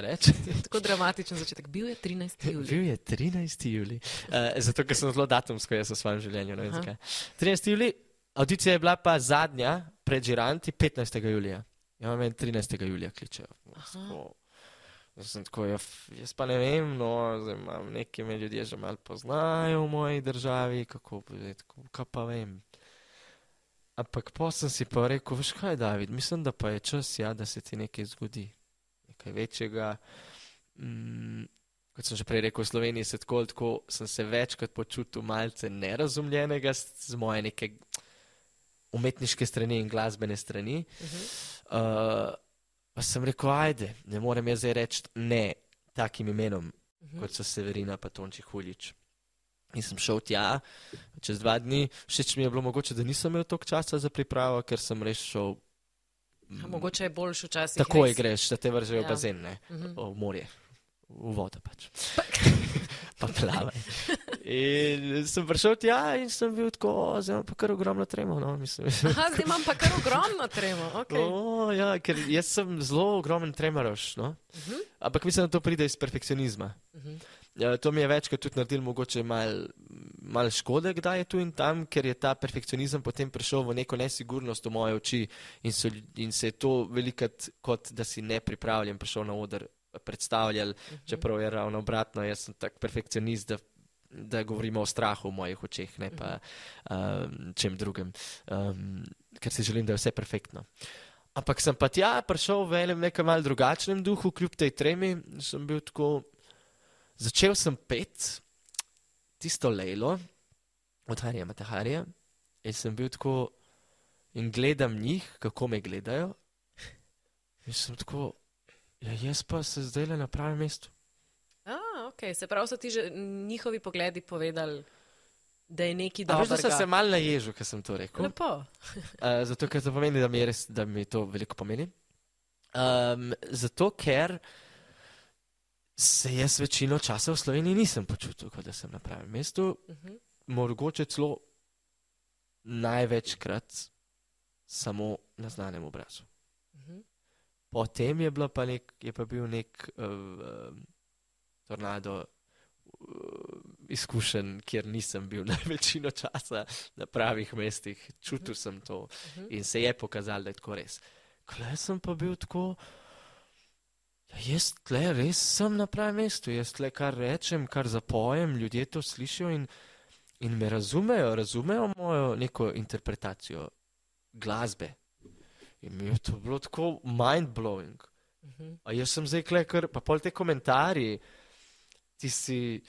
reči. Tako dramatičen začetek. Bil je 13. julij. Bil je 13. juli. Uh, zato, ker sem zelo datumsko jaz v svojem življenju. ne Aha. zakaj. 13. juli, audicija je bila pa zadnja pred Žiranti 15. julija. Ja, meni 13. julija kličejo. Tako, Jaz sem tako, ja, f- jaz pa ne vem, no, zdaj imam neki me ljudje že malo poznajo v moji državi, kako kako- kaj pa vem. Ampak pa sem si pa rekel, veš kaj, David, mislim, da pa je čas, ja, da se ti nekaj zgodi. Nekaj večjega. Mm, kot sem že prej rekel, v Sloveniji se tako, tako sem se večkrat počutil malce nerazumljenega z, moje neke umetniške strani in glasbene strani. Uh, pa sem rekel, ajde, ne morem jaz zdaj reči ne takim imenom, Mhm. kot so Severina pa Tonči Huljič. In sem šel tja, čez dva dni, všeč mi je bilo mogoče, da nisem imel toliko časa za pripravo, ker sem res šel. A mogoče je boljš včasih. Takoj res. greš, da te vržejo Ja. v bazen, ne, Mhm. v morje, v vodo pač. pa plavaj. In sem prišel tja in sem bil tako, "O, zdaj imam pa kar ogromno tremo. No, mislim, Aha, zdaj imam pa kar ogromno tremo. Okay. O, ja, ker jaz sem zelo ogromen tremaroš. No? Uh -huh. Ampak mislim, da to pride iz perfekcionizma. Uh -huh. Ja, to mi je večkrat tudi naredilo mogoče malo mal škode, kdaj je tu in tam, ker je ta perfekcionizem potem prišel v neko nesigurnost v moje oči in, so, in se je to velikrat, kot da si nepripravljen, prišel na oder predstavljal, uh -huh. čeprav je ravno obratno, jaz sem tak perfekcionist, da, da govorimo o strahu v mojih očeh, ne pa um, čem drugem, um, ker si želim, da je vse perfektno. Ampak sem pa tja prišel v enem nekem mal drugačnem duhu, kljub tej tremi, sem bil tako. Začel sem pet tisto lejlo od Harija Mataharija in sem bil tako in gledam njih, kako me gledajo. In sem tako, ja, jaz pa se zdaj le na pravem mestu. Ah, okay. Se pravi, so ti že njihovi pogledi povedali, da je neki A dobro. sem se mal naježil, ker sem to rekel. Lepo. Uh, zato, ker to pomeni, da mi, res, da mi to veliko pomeni. Um, zato, ker se jaz večino časa v Sloveniji nisem počutil, kot da sem na pravem mestu. Uh -huh. mogoče celo največkrat samo na znanem obrazu. Potem je, pa nek, je pa bil nek uh, tornado uh, izkušen, kjer nisem bil največino časa na pravih mestih, čutil sem to -huh. in se je pokazalo, da je tako res. Klej sem pa bil tako. Ja, jaz tle res sem na pravem mestu, jaz tle kar rečem, kar zapojem, ljudje to slišijo in, in me razumejo, razumejo mojo neko interpretacijo glasbe. In mi je to bilo tako mind-blowing. Uh -huh. A jaz sem zdaj kle, kar pa pol te komentarji, ti si.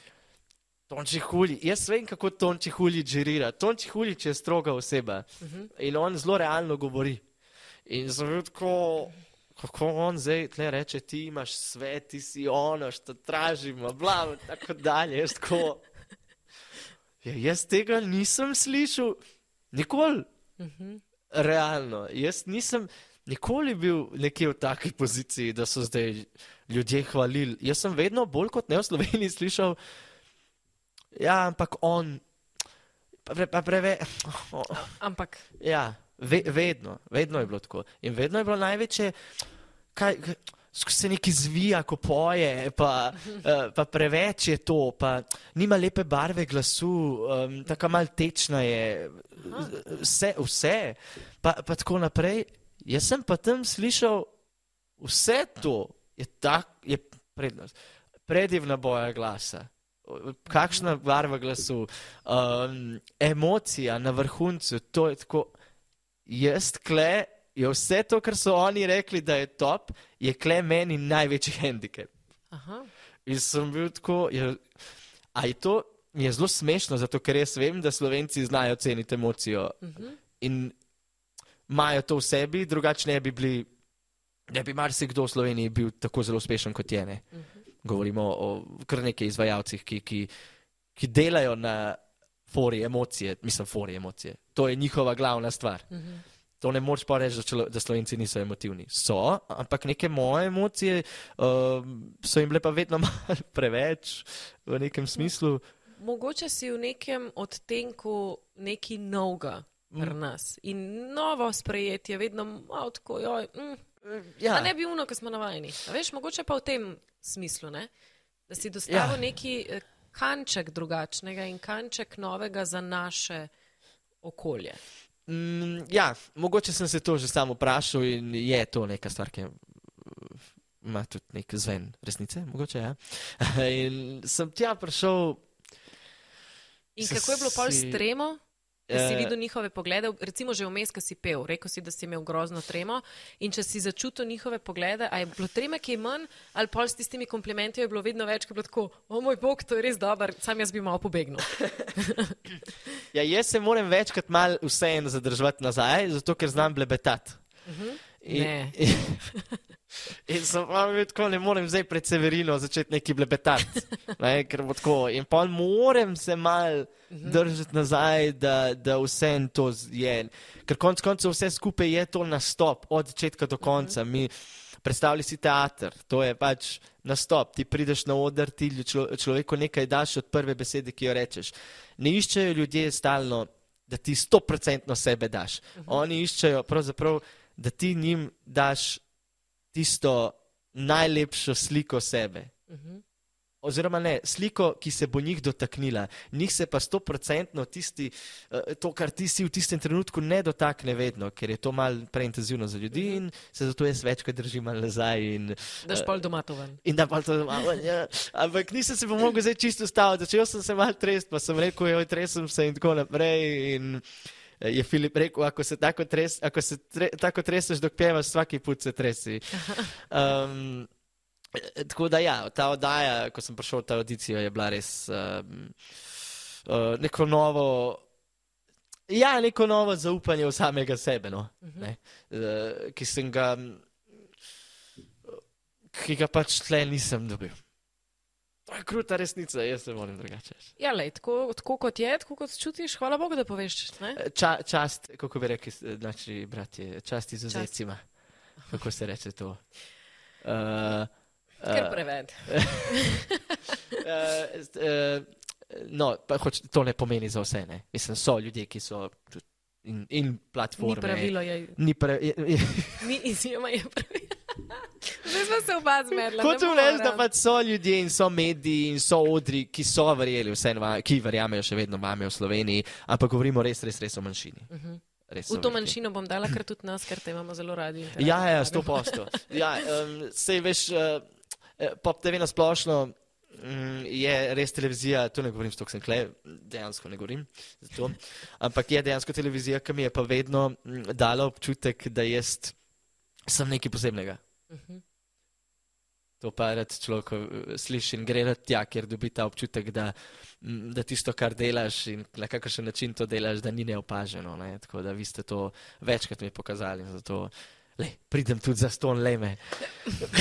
Tonči Hulji, jaz vem, kako Tonči Hulji žirira. Tonči Hulji je stroga oseba Uh -huh. in on zelo realno govori. In sem bil tako, kako on zdaj tle reče, ti imaš svet, ti si ono, što tražimo, bla, in tako dalje. Jaz tako, ja, jaz tega nisem slišal, nikoli, Uh -huh. Realno. Jaz nisem nikoli bil nekje v taki poziciji, da so zdaj ljudje hvalili. Jaz sem vedno bolj kot ne v Sloveniji slišal, ja, ampak on, pa, pre, pa preve. Ampak. Ja, ve, vedno, vedno je bilo tako. In vedno je bilo največje, kaj k- se nekaj zvija, ko poje, pa, eh, pa preveč je to, pa nima lepe barve glasu, um, tako mal tečna je, vse, vse pa, pa tako naprej. Jaz sem pa tam slišal vse to, je, tak, je prednost, predivna boja glasa. Kakšna barva glasu, um, emocija na vrhuncu, to je tako. Jaz kle, je vse to, kar so oni rekli, da je top, je kle meni največji handicap. Aha. In sem bil tako, je, a je to je zelo smešno, zato ker jaz vem, da slovenci znajo ceniti emocijo Uh -huh. in imajo to v sebi, drugače ne bi bili, ne bi marsikdo v Sloveniji bil tako zelo uspešen kot je. Ne? Uh -huh. Govorimo o kar nekaj izvajalcih, ki, ki, ki delajo na fori emocije, mislim, fori emocije. To je njihova glavna stvar. Uh -huh. To ne moreš pa reči, da, čelo, da slovenci niso emotivni. So, ampak neke moje emocije um, so jim bile pa vedno preveč v nekem smislu. Mogoče si v nekem odtenku neki novega pri Mm. nas in novo sprejetje, vedno malo tako, joj, mm, Ja. Ne bi uno, ki smo navajeni. A veš, mogoče pa v tem smislu, ne? da si dostavil ja. neki eh, kanček drugačnega in kanček novega za naše okolje. Mm, ja, mogoče sem se to že sam vprašal in je to neka stvar, ki ima tudi nek zven resnice, mogoče ja. in sem tja prišel. In kako je bilo pol si... stremo? Da si eh, videl njihove poglede, recimo že vmes, ki si pel, rekel si, da si imel grozno tremo. In če si začutil njihove poglede, a je bilo treme, ki je manj, ali pol s tistimi komplimenti je bilo vedno več, ki je bilo tako, o moj bog, to je res dober, sam jaz bi malo pobegnil. ja, jaz se moram večkrat mal vseeno zadržati nazaj, zato ker znam blebetati. Uh mhm. -huh. In, In sem rekel, tako ne morem zdaj pred Severino začeti neki blebetati. Ne, ker bo tako. In pa moram se mal mhm. držati nazaj, da, da vse to je. Ker konc koncev vse skupaj je to nastop, od začetka do konca. Mhm. Mi predstavljali si teater, to je pač nastop. Ti prideš na oder, ti človeku nekaj daš od prve besede, ki jo rečeš. Ne iščejo ljudje stalno, da ti stoprocentno sebe daš. Mhm. Oni iščejo pravzaprav, da ti njim daš tisto najlepšo sliko sebe. Uh mhm. -huh. Oziroma, ne, sliko, ki se bo njih dotaknila. Njih se pa sto procentno tisti, uh, to, kar ti si v tistem trenutku, ne dotakne vedno, ker je to malce preintenzivno za ljudi -huh. in se zato jaz večkrat držim nazaj. In, daš uh, pol doma to ven. In da pol to doma ven. Ja. Ampak nisem se pa mogel zdaj čisto ustaviti, začel sem se mal trest, pa sem rekel, joj, tresem se in tako naprej. In, uh, je Filip rekel, ako se tako, tres, ako se tre, tako treseš, dok pevaš, vsaki put se tresi. Um, tako da ja, ta oddaja, ko sem prišel v ta audicijo, je bila res um, uh, neko novo. Ja, neko novo zaupanje v samega sebe, no? uh -huh. uh, ki sem ga, ki ga pač tle nisem dobil. To je kruta resnica, jaz se moram drugače. Ja, lej, tako, tako kot je, tako kot čutiš, hvala Bogu, da poveš. Ča, čast, kako bi rekli, znači, bratje, čast izuzecima. Kako se reče to? Uh, Ker uh, preved. uh, uh, no, pa hoč, to ne pomeni za vse. Ne? Mislim, so ljudje, ki so in, in platforme. Ni pravilo, je. Ni, pra, je, je. ni izjema, je pravilo. Zdaj smo se oba zmedli. Kot tu rečeš, da pač so ljudje in so mediji in so odri, ki so verjeli, vse, ki verjamejo še vedno vame v Sloveniji, ampak govorimo res, res, res o manjšini. Uh -huh. V to manjšino bom dala kar tudi nas, ker te imamo zelo radi. Ja, ja, sto posto. Ja, um, sej veš, uh, pop TV na splošno. Mm, je res televizija, to ne govorim, stok sem kle, dejansko ne govorim, zato. ampak je dejansko televizija, ki mi je pa vedno mm, dala občutek, da jaz sem nekaj posebnega. Uh mhm. -huh. To pa rad človek eh, sliši in gre rad tja, ker dobi ta občutek, da, da tisto, kar delaš in na kakšen način to delaš, da ni neopaženo. Ne? Tako da vi ste to večkrat mi pokazali. Zato le, pridem tudi za ston leme.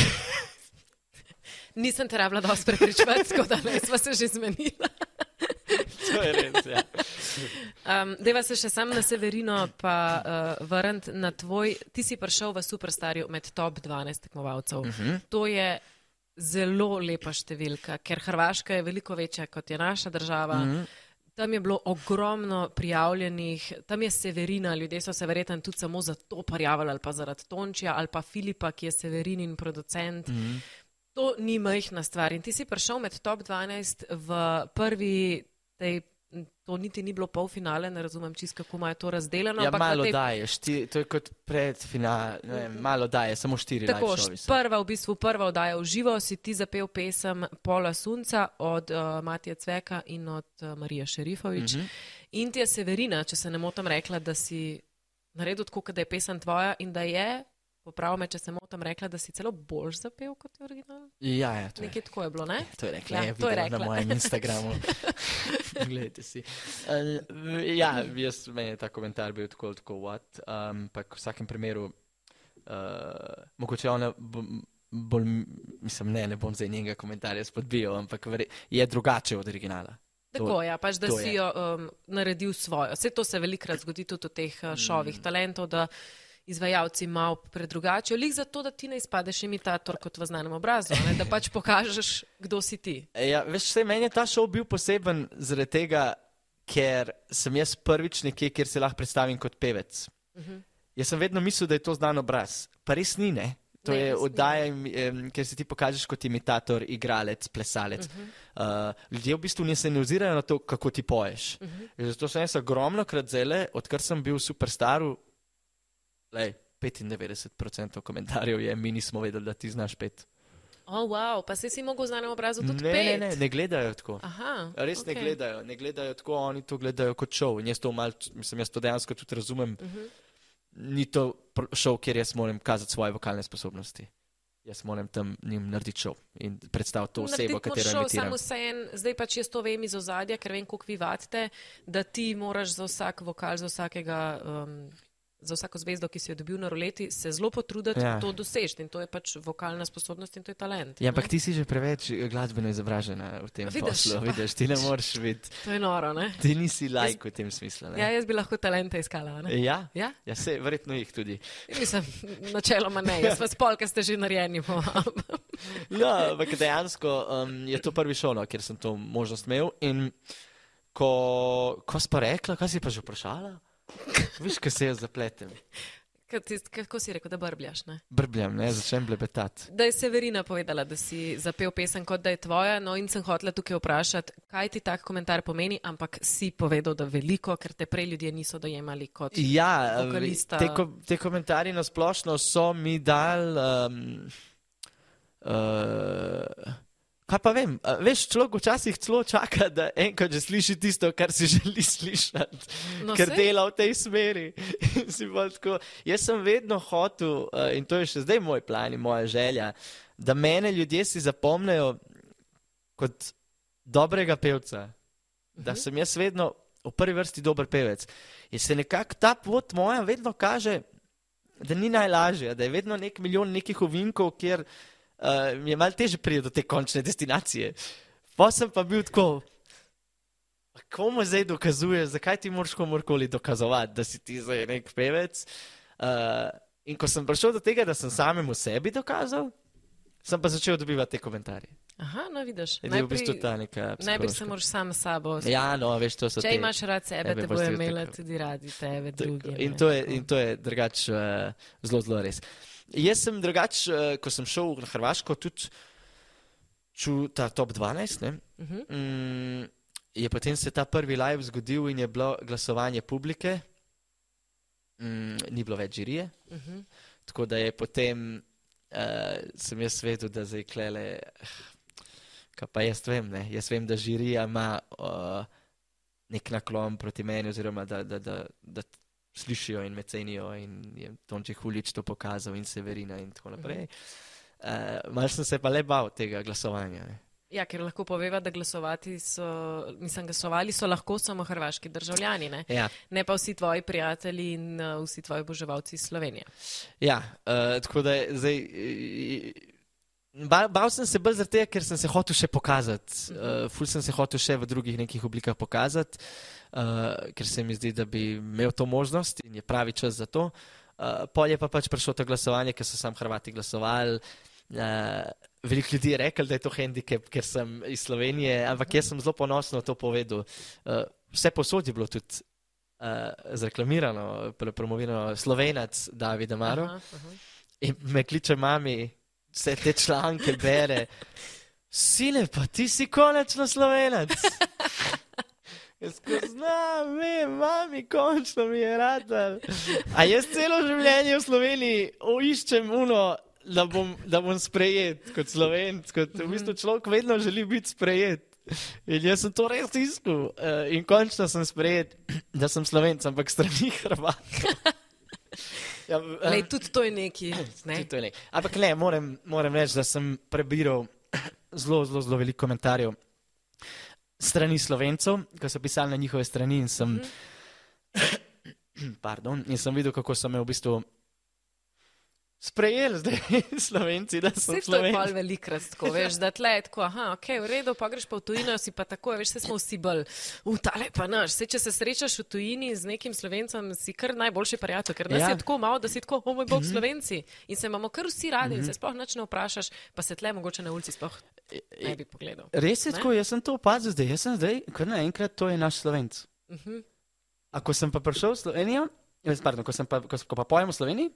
Nisem te rabila dosti prepričati, tako da smo se že zmenili. to je res. Ja. Um, deva se še sam na Severino, pa uh, vrniti na tvoj. Ti si prišel v Superstarju med top 12 tekmovalcev. Uh mhm. -huh. To je zelo lepa številka, ker Hrvaška je veliko večja kot je naša država. Uh mhm. -huh. Tam je bilo ogromno prijavljenih, tam je Severina, ljudje so se verjetno tudi samo za to prijavili, ali pa zaradi Tončija, ali pa Filipa, ki je Severin in producent. Mm -hmm. To ni majhna stvar. In ti si prišel med top 12 v prvi tej. To niti ni bilo polfinale, ne razumem čisto, kako je to razdeljeno. Ja, malo tej... daje, šti, to je kot predfinale, malo daje, samo štiri. Tako, prva, v bistvu prva oddaja v živo, si ti zapel pesem Pola Sunca od uh, Matija Cveka in od uh, Marija Šerifovič. Mhm. -huh. In ti je Severina, če se ne motim, rekla, da si naredil tako, da je pesem tvoja in da je Popravi me, če se motim, rekla, da si celo boljš zapel kot original. Ja, ja to Nekaj je. tako je bilo, ne? To je rekla, ja, to je rekla. na mojem Instagramu. Gledajte si. Uh, ja, jaz meni je ta komentar bil tako, tako what. Um, pa v vsakem primeru, uh, mogoče ona bolj, mislim, ne, ne bom zdaj njega komentarja spodbijal, ampak je drugače od originala. Tako je, ja, pač da si jo um, naredil svojo. Vse to se velikrat zgodi tudi v teh uh, šovih mm. talentov, da izvajalci malo predrugačijo, lih zato, da ti ne izpadeš imitator kot v znanem obrazu, ne? da pač pokažeš, kdo si ti. Ja, veš, vse meni je ta šov bil poseben zaradi tega, ker sem jaz prvič nekje, kjer se lahko predstavim kot pevec. Uh mhm. -huh. Jaz sem vedno mislil, da je to znan obraz, pa res ni, ne. To Ne, je oddaja, kjer se ti pokažeš kot imitator, igralec, plesalec. Uh -huh. uh, ljudje v bistvu ne se ne ozirajo na to, kako ti poješ. Uh -huh. Zato sem jaz ogromno krat zele, odkar sem bil superstar, lej, 95% komentarjev je, mi nismo vedeli, da ti znaš pet. Oh, wow, pa se si mogel z enim obrazom tudi Ne, pet. ne, ne, ne gledajo tako. Aha, Res okay. ne gledajo, ne gledajo tako, oni to gledajo kot šov. In jaz to mal, mislim, jaz to dejansko tudi razumem. Uh -huh. Ni to šov, kjer jaz moram kazati svoje vokalne sposobnosti. Jaz moram tam njim narediti šov in predstaviti to osebo, katero šel, imitiram. samo vse en, zdaj pač jaz to vem iz ozadja, ker vem, koliko vi vadite, da ti moraš za vsak vokal, za vsakega. Um, Za vsako zvezdo, ki si jo dobil na roleti, se zelo potruditi ja. Ja. to doseči. In to je pač vokalna sposobnost in to je talent. Ja, ampak ti si že preveč glasbeno izobražena v tem Vidiš. poslu. Vidiš, ti ne moreš biti, To je noro, ne? ti nisi lajk v tem smislu. ne. Ja, jaz bi lahko talente iskala. Ne? Ja, Ja? ja se, verjetno jih tudi. Mislim, načeloma ne, jaz vas pol, ker ste že narejeni. No, ampak dejansko um, je to prvi šov, no, kjer sem to možnost imel. In ko, ko si pa rekla, kaj si pa že vprašala? Viš, kaj se jaz zapletem. Kaj ti- Kako si rekel, da brbljaš? Ne? Brbljam, ne, začnem blebetati. Da je Severina povedala, da si zapel pesem kot da je tvoja, no in sem hotela tukaj vprašati, kaj ti tak komentar pomeni, ampak si povedal, da veliko, ker te prej ljudje niso dojemali kot. Ja, Vokalista. te, ko, te komentarji na splošno so mi dal. Um, uh, kaj pa vem, veš, človek včasih celo čaka, da enkrat že sliši tisto, kar si želi slišati, No, ker sej. dela v tej smeri. Tako, jaz sem vedno hotel, uh, in to je še zdaj moj plan in moja želja, da mene ljudje si zapomnejo kot dobrega pevca, da Mhm. sem jaz vedno v prvi vrsti dober pevec. In se nekako ta pot moja vedno kaže, da ni najlažje, da je vedno nek milijon nekih ovinkov, kjer uh, mi je malo teže priti do te končne destinacije. Pa sem pa bil tako. "A Komu zdaj dokazuješ, zakaj ti moraš komorkoli dokazovati, da si ti zdaj nek pevec? Uh, in ko sem prišel do tega, da sem samemu sebi dokazal, sem pa začel dobivati te komentarje. Aha, no vidiš. Je v bistvu ta neka. Najprej se moraš sam s sabo. Ja, no, veš, to so Če te- imaš rad sebe, tebe te bojo ti imeli tako. tudi radi tebe, drugi. In to je, in to je drugače uh, zelo, zelo res. Jaz sem drugače, uh, ko sem šel na Hrvaško, tudi čutil ta top 12. Ne? Uh -huh. Mm, je potem se ta prvi live zgodil in je bilo glasovanje publike, mm, ni bilo več žirije. Uh -huh. Tako da je potem, uh, sem jaz vedel, da zdaj klele, kaj pa jaz vem, ne? jaz vem, da žirija ima uh, nek naklon proti meni, oziroma da, da, da, da slišijo in me cenijo in je Tonči Hulič to pokazal in Severina in tako naprej. Uh, Mal sem se pa le bal tega glasovanja. Ne? Ja, ker lahko poveva, da glasovati so, mislim, glasovali so lahko samo hrvaški državljani, ne, Ja, ne pa vsi tvoji prijatelji in uh, vsi tvoji oboževalci iz Slovenije. ja uh, tako da je zdaj. eh, Bal, bal sem se bolj tega, ker sem se hotel še pokazati. Uh, ful sem se hotel še v drugih nekih oblikah pokazati, uh, ker se mi zdi, da bi imel to možnost in je pravi čas za to. Uh, pol je pa pač prišlo to glasovanje, ker so sam Hrvati glasovali. Uh, veliko ljudi je rekel, da je to handicap, ker sem iz Slovenije, ampak jaz sem zelo ponosno to povedal. Uh, vse posod je bilo tudi uh, zreklamirano, pr- promovirano slovenac David Amaro. Aha, aha. In me kliče mami, vse te članke bere. Sine, pa ti si končno slovenec. Jaz ko znam, vem, mami, končno mi je rad. A jaz celo življenje v Sloveniji iščem uno, da bom, da bom sprejet kot slovenc, kot v bistvu človek vedno želi biti sprejet. In jaz sem to res iskal uh, in končno sem sprejet, da sem slovenc, ampak strani Hrvata. Ja, eh, Lej, tudi to je neki. Ne? Tudi to je nek. Ampak ne, moram, moram reči, da sem prebiral zelo, zelo, zelo veliko komentarjev strani slovencev, ko so pisali na njihove strani in sem, pardon, in sem videl, kako so me v bistvu sprejeli zdaj slovenci, da sem Vse to je slovenc. velikrat tako, veš, da tle je tako, aha, ok, v redu, pa greš pa v tujino, si pa tako, veš, se smo vsi bolj, v tale pa naš. Se, če se srečaš v tujini z nekim slovencem, si kar najboljši prijatelj, ker nas Ja. je tako malo, da si tako, o moj bog, slovenci. In se imamo kar vsi radi in se sploh nič ne vprašaš, pa se tle mogoče na ulici sploh ne bi pogledal. Res je Ne? tako, jaz sem to opazil zdaj, jaz sem zdaj, kar naenkrat to je naš slovenc. Mhm. A ko sem pa prišel v Slovenijo, pardon, ko, pa, ko, ko pa pojem v Sloveniji,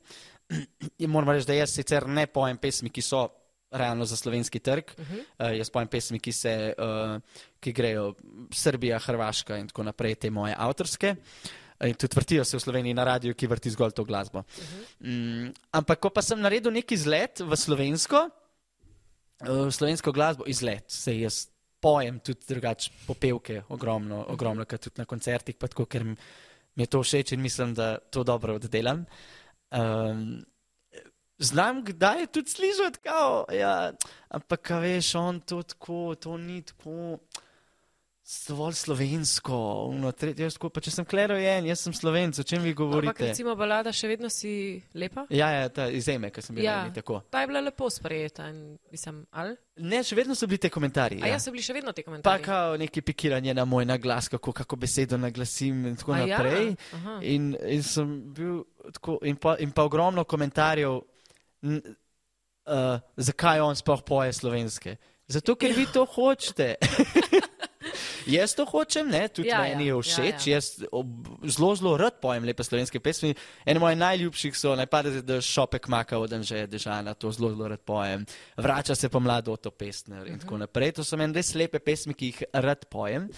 moram reči, da jaz sicer ne pojem pesmi, ki so realno za slovenski trg. Uh -huh. uh, jaz pojem pesmi, ki, se, uh, ki grejo Srbija, Hrvaška in tako naprej, te moje avtorske. In tudi vrtijo se v Sloveniji na radiju, ki vrti zgolj to glasbo. Uh -huh. mm, ampak, ko pa sem naredil neki izlet v slovensko, uh, slovensko glasbo, izlet, se jaz pojem tudi drugače popevke, ogromno, ogromno, kot tudi na koncertih, tako, ker mi je to všeč in mislim, da to dobro oddelam. Um, znam, kdaj je tudi slišati, ja, ampak, veš, on to tako, to ni tako dovolj slovensko. Uno, tretjo, jaz, pa, če sem klerojen, jaz sem slovenc, o čem vi govorite? Ampak recimo balada še vedno si lepa? Ja, ja ta izjeme, ki sem bil ja, tako. Ta je bila lepo sprejeta in mislim, ali? Ne, še vedno so bili te komentarji. Ja, ja so bili še vedno te komentarji. Pa kao neki pikiranje na moj naglas, kako, kako besedo naglasim in tako A ja? naprej. Ja? In, in sem bil tako, in pa, in pa ogromno komentarjev, n, uh, zakaj on sploh poje slovenske. Zato, ker vi to hočete. Jaz to hočem, ne? tudi ja, meni je ja, všeč. Ja, ja. Jaz zelo, zelo rad pojem lepe slovenske pesmi. Eno mojih najljubših so najprej, da šopek maka od Anže Dežana, to zelo, zelo rad pojem. Vrača se pa mlado to pesner in uh -huh. tako naprej. To so meni res lepe pesmi, ki jih rad pojem.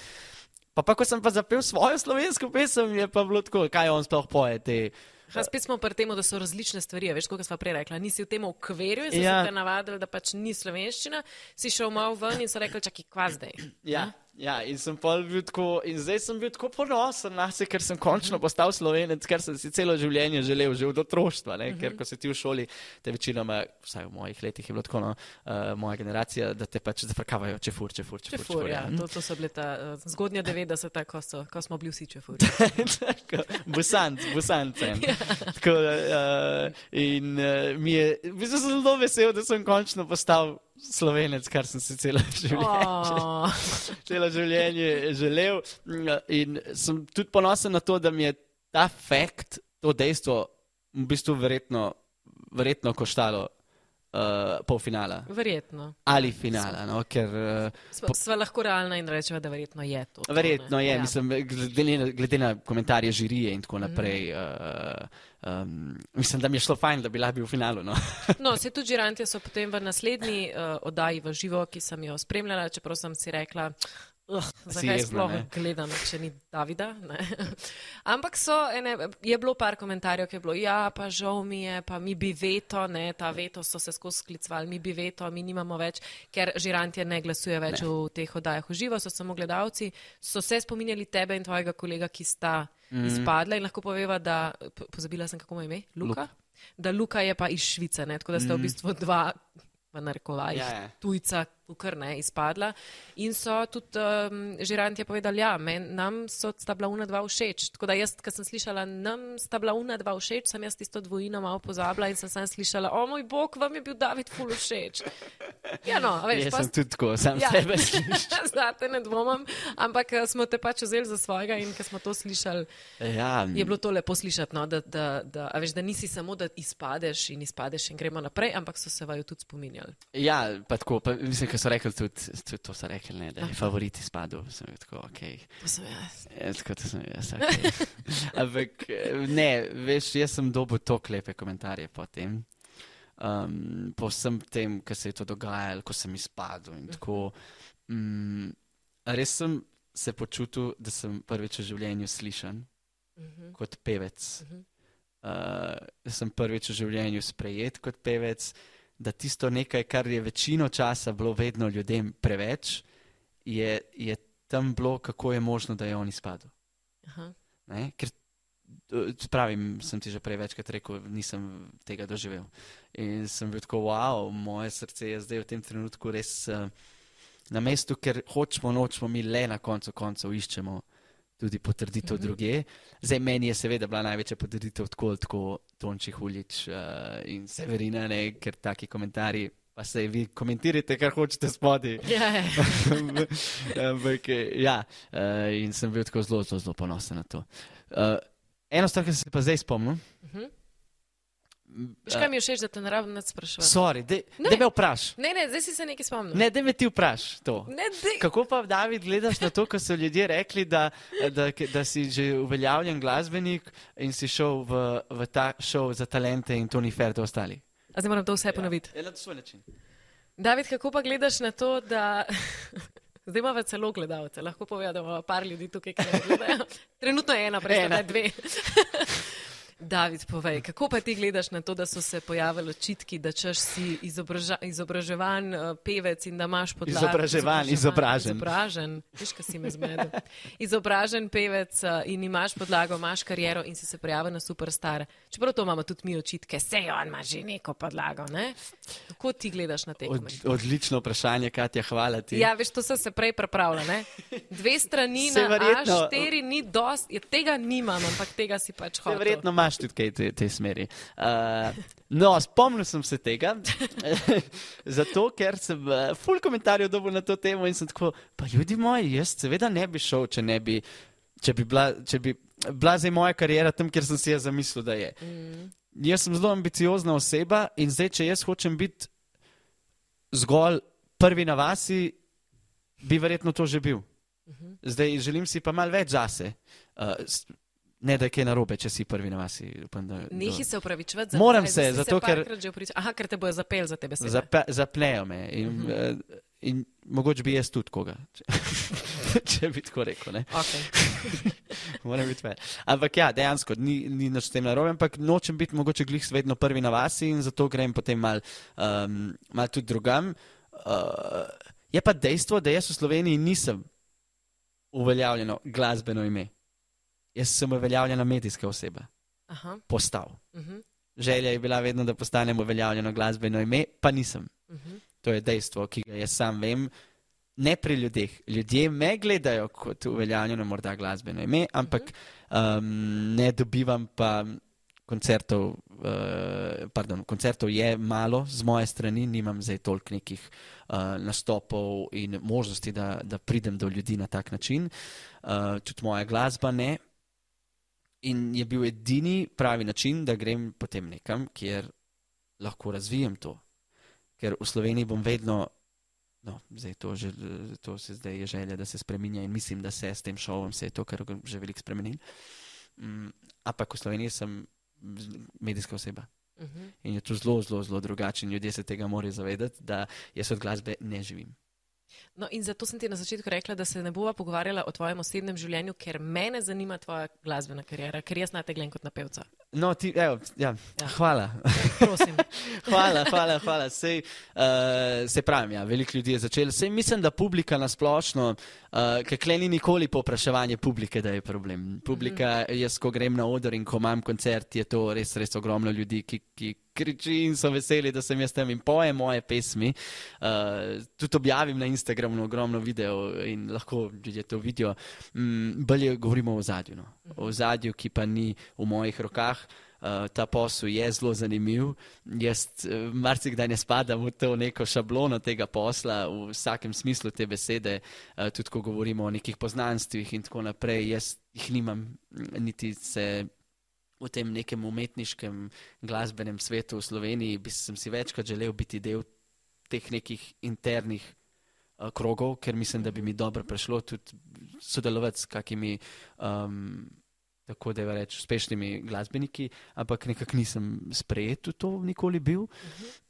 Pa, pa ko sem pa zapel svojo slovensko pesem, je pa bilo tako, kaj on sploh poje te. Ha, spet smo pri tem, da so različne stvari. Veš, kot smo prej rekli, nisi v tem okvirju in si ja. se navadil, da pač ni slovenščina, si šel malo ven in so rekli, čakaj, kva zdaj. Ja. Hm? Ja, in, bil tako, in zdaj sem bil tako ponosen na sebe, ker sem končno mhm. postal slovenec, ker sem si celo življenje želel, že od otroštva. -huh. Ker ko si ti v šoli, te večinoma, vsaj v mojih letih je bilo tako, no, uh, moja generacija, da te pač zafrkavajo, če fur, če fur, če fur. fur ja. to, to so bile ta uh, zgodnja 90-ta, ko, ko smo bili vsi če fur. Busanc, busancem. ja. Tako, uh, in uh, mi je, bi se zelo vesel, da sem končno postal slovenec, kar sem si celo življenje, oh. celo življenje želel. In sem tudi ponosen na to, da mi je ta fakt, to dejstvo, v bistvu verjetno, verjetno koštalo. Uh, polfinala. Verjetno. Ali finala. No, ker, uh, po... Sva lahko realna in rečeva, da verjetno je to. Verjetno to, je, ja. mislim, glede, na, glede na komentarje žirije in tako mhm. naprej. Mm uh, Um, mislim, da mi je šlo fajn, da bi lahko bil v finalu. No, no se tudi žirantje so potem v naslednji uh, oddaji v živo, ki sem jo spremljala, čeprav sem si rekla, uh, zakaj jezna, sploh ne? gledam, če ni Davida. Ampak so, ene, je bilo par komentarjev, ki je bilo, ja, pa žal mi je, pa mi bi veto, ne, ta veto so se skozi sklicvali, mi bi veto, mi nimamo več, ker žirantje ne glasuje več ne. v teh oddajah v živo, so samo gledalci, so se spominjali tebe in tvojega kolega, ki sta mm. izpadla in lahko poveva, da, pozabila sem, kako ima ime, Luka. Luk. Da Luka je pa iz Švice, ne? tako da sta mm. v bistvu dva, v narekovajih, ja, ja. tujca, kar ne izpadla. In so tudi um, žirantje povedali, ja, men, nam so sta bila una dva všeč. Tako da jaz, ko sem slišala, nam sta bila una dva všeč, sem jaz tisto dvojino malo pozabila in sem sam slišala, o moj bog, vam je bil David ful všeč. Ja, no, veš, jaz pa, sem tudi tako, sam ja, sebe slišala. Zdaj ne dvomam, ampak eh, smo te pač vzeli za svojega in ko smo to slišali, ja, je bilo to lepo slišati, no, da, da, da, a veš, da nisi samo, da izpadeš in izpadeš in gremo naprej, ampak so se vaju tudi spominjali. Ja, pa tako, pa mislim, so rekli, tudi, tudi to so rekli, ne, da je favorit izpadel. Sem tako, okay. To sem jaz. Ja, tako, to sem jaz. Okay. Ampak ne, veš, jaz sem dobil to klepe komentarje potem. Um, po vsem tem, kar se je to dogajalo, ko sem izpadel. Tako, um, res sem se počutil, da sem prvič v življenju slišan uh mhm. -huh. kot pevec. Uh -huh. uh, sem prvič v življenju sprejet kot pevec da tisto nekaj, kar je večino časa bilo vedno ljudem preveč, je, je tam bilo, kako je možno, da je on izpadel. Ker, pravim, sem ti že prej večkrat rekel, nisem tega doživel. In sem bil tako, wow, moje srce je zdaj v tem trenutku res uh, na mestu, ker hočemo, nočemo mi le na koncu koncev iščemo tudi potrditev mm -hmm. druge. Zdaj, meni je seveda bila največja potrditev tako, tako Tonči Huljič uh, in Severina, ne, ker taki komentarji. Pa se vi komentirate, kar hočete spodaj. Ja, ja. Ampak, ja, uh, in sem bil tako zelo, zelo, zelo ponosen na to. Uh, eno stvar, ki sem se pa zdaj spomnil, uh mhm. -huh. Veš, kaj mi je všeč, da te ne rabim nad sprašovati? Sorry, da Ne. me vpraš. Ne, ne, zdaj si se nekaj spomnil. Ne, da me ti vpraš to. ne dej. Kako pa, David, gledaš na to, ko so ljudje rekli, da, da, da si že uveljavljen glasbenik in si šel v, v ta šov za talente in to ni fair, to ostali? A zdaj moram to vse ponoviti. Ja, na svoj način. David, kako pa gledaš na to, da. Zdaj imamo celo gledalce, lahko povedo, da imamo par ljudi tukaj, ki ne gledajo. Trenutno je ena, prej Ena. dve. David, povej, kako pa ti gledaš na to, da so se pojavili očitki, da češ si izobraža, izobraževan uh, pevec in da imaš podlago. Izobraževan, izobražen. Izobražen, veš, kaj si me zmedel. Izobražen pevec uh, in imaš podlago, imaš kariero in si se prijavil na superstar. Čeprav to imamo tudi mi očitke, sej on ima že neko podlago. Ne? Kako ti gledaš na te Od, odlično vprašanje, Katja, hvala ti. Ja, veš, to sem se prej pripravljal. Ne? Dve strani Saj na verjetno- A4 ni dost, ja, tega nimam, ampak tega si pač hotel. Verjetno imaš tudi kaj te, te smeri. Uh, no, spomnil sem se tega, zato ker sem uh, full komentarjev dobil na to temo in sem tako, pa ljudi moji, jaz seveda ne bi šel, če ne bi, če bi bila, če bi bila zdaj moja karijera tam, kjer sem si jaz zamislil, da je. Mm. Jaz sem zelo ambiciozna oseba in zdaj, če jaz hočem biti zgolj prvi na vasi, bi verjetno to že bil. Zdaj želim si pa malo več zase. Uh, ne, da je kaj narobe, če si prvi na vasi. Upam, da, Nehi se upravičevati za Moram nazaj, se, zato ker-. Aha, ker te bojo zapel za te besede. Zape, zapnejo me. In, uh Mhm. -huh. uh, in mogoče bi jaz tudi koga, če, če bi tako rekel. Ne? Okay. Moram biti več. Ampak ja, dejansko ni, ni nič s tem narobe, ampak nočem biti mogoče glih vedno prvi na vasi in zato grem potem mal, um, mal tudi drugam. Uh, je pa dejstvo, da jaz v Sloveniji nisem uveljavljeno glasbeno ime. Jaz sem uveljavljena medijska oseba, Aha. postal. Uh -huh. Želja je bila vedno, da postanem uveljavljeno glasbeno ime, pa nisem. Uh -huh. To je dejstvo, ki ga jaz sam vem. Ne pri ljudeh. Ljudje me gledajo kot uveljavljeno, morda glasbeno ime, ampak um, ne dobivam pa koncertov. Uh, pardon, koncertov je malo z moje strani, nimam zdaj toliko nekih uh, nastopov in možnosti, da, da pridem do ljudi na tak način. Uh, tudi moja glasba ne. In je bil edini pravi način, da grem potem nekam, kjer lahko razvijem to. Ker v Sloveniji bom vedno, no, zdaj to, že, to se zdaj je želja, da se spremenja in mislim, da se s tem šovom se je to kar že veliko spremenil. Mm, ampak v Sloveniji sem medijska oseba. Uh -huh. In je to zelo, zelo, zelo drugače. in Ljudje se tega morajo zavedati, da jaz od glasbe ne živim. No, in zato sem ti na začetku rekla, da se ne bova pogovarjala o tvojem osebnem življenju, ker mene zanima tvoja glasbena karijera, ker jaz na te gledam kot na pevca. No, ti, evo, ja, Ja. hvala. Hvala, hvala, hvala. Sej, uh, se pravim, ja, veliko ljudi je začelo. Sej mislim, da publika nasplošno, uh, ker klej ni nikoli popraševanje publike, da je problem. Publika, jaz ko grem na oder in ko imam koncert, je to res, res ogromno ljudi, ki, ki kriči in so veseli, da sem jaz tam in pojem moje pesmi. Uh, tudi objavim na Instagramu ogromno video in lahko ljudje to vidijo. Mm, bolje govorimo o zadju. No. O zadju, ki pa ni v mojih rokah. Uh, ta posel je zelo zanimiv. Jaz uh, marsikdaj ne spadam v to neko šablono tega posla, v vsakem smislu te besede, uh, tudi ko govorimo o nekih poznanstvih in tako naprej. Jaz jih nimam, mm, niti se v tem nekem umetniškem glasbenem svetu v Sloveniji, bi sem si večkrat želel biti del teh nekih internih uh, krogov, ker mislim, da bi mi dobro prišlo tudi sodelovati s kakimi. Um, Tako da je reč, uspešnimi glasbeniki, ampak nekako nisem sprejet v to, nikoli bil.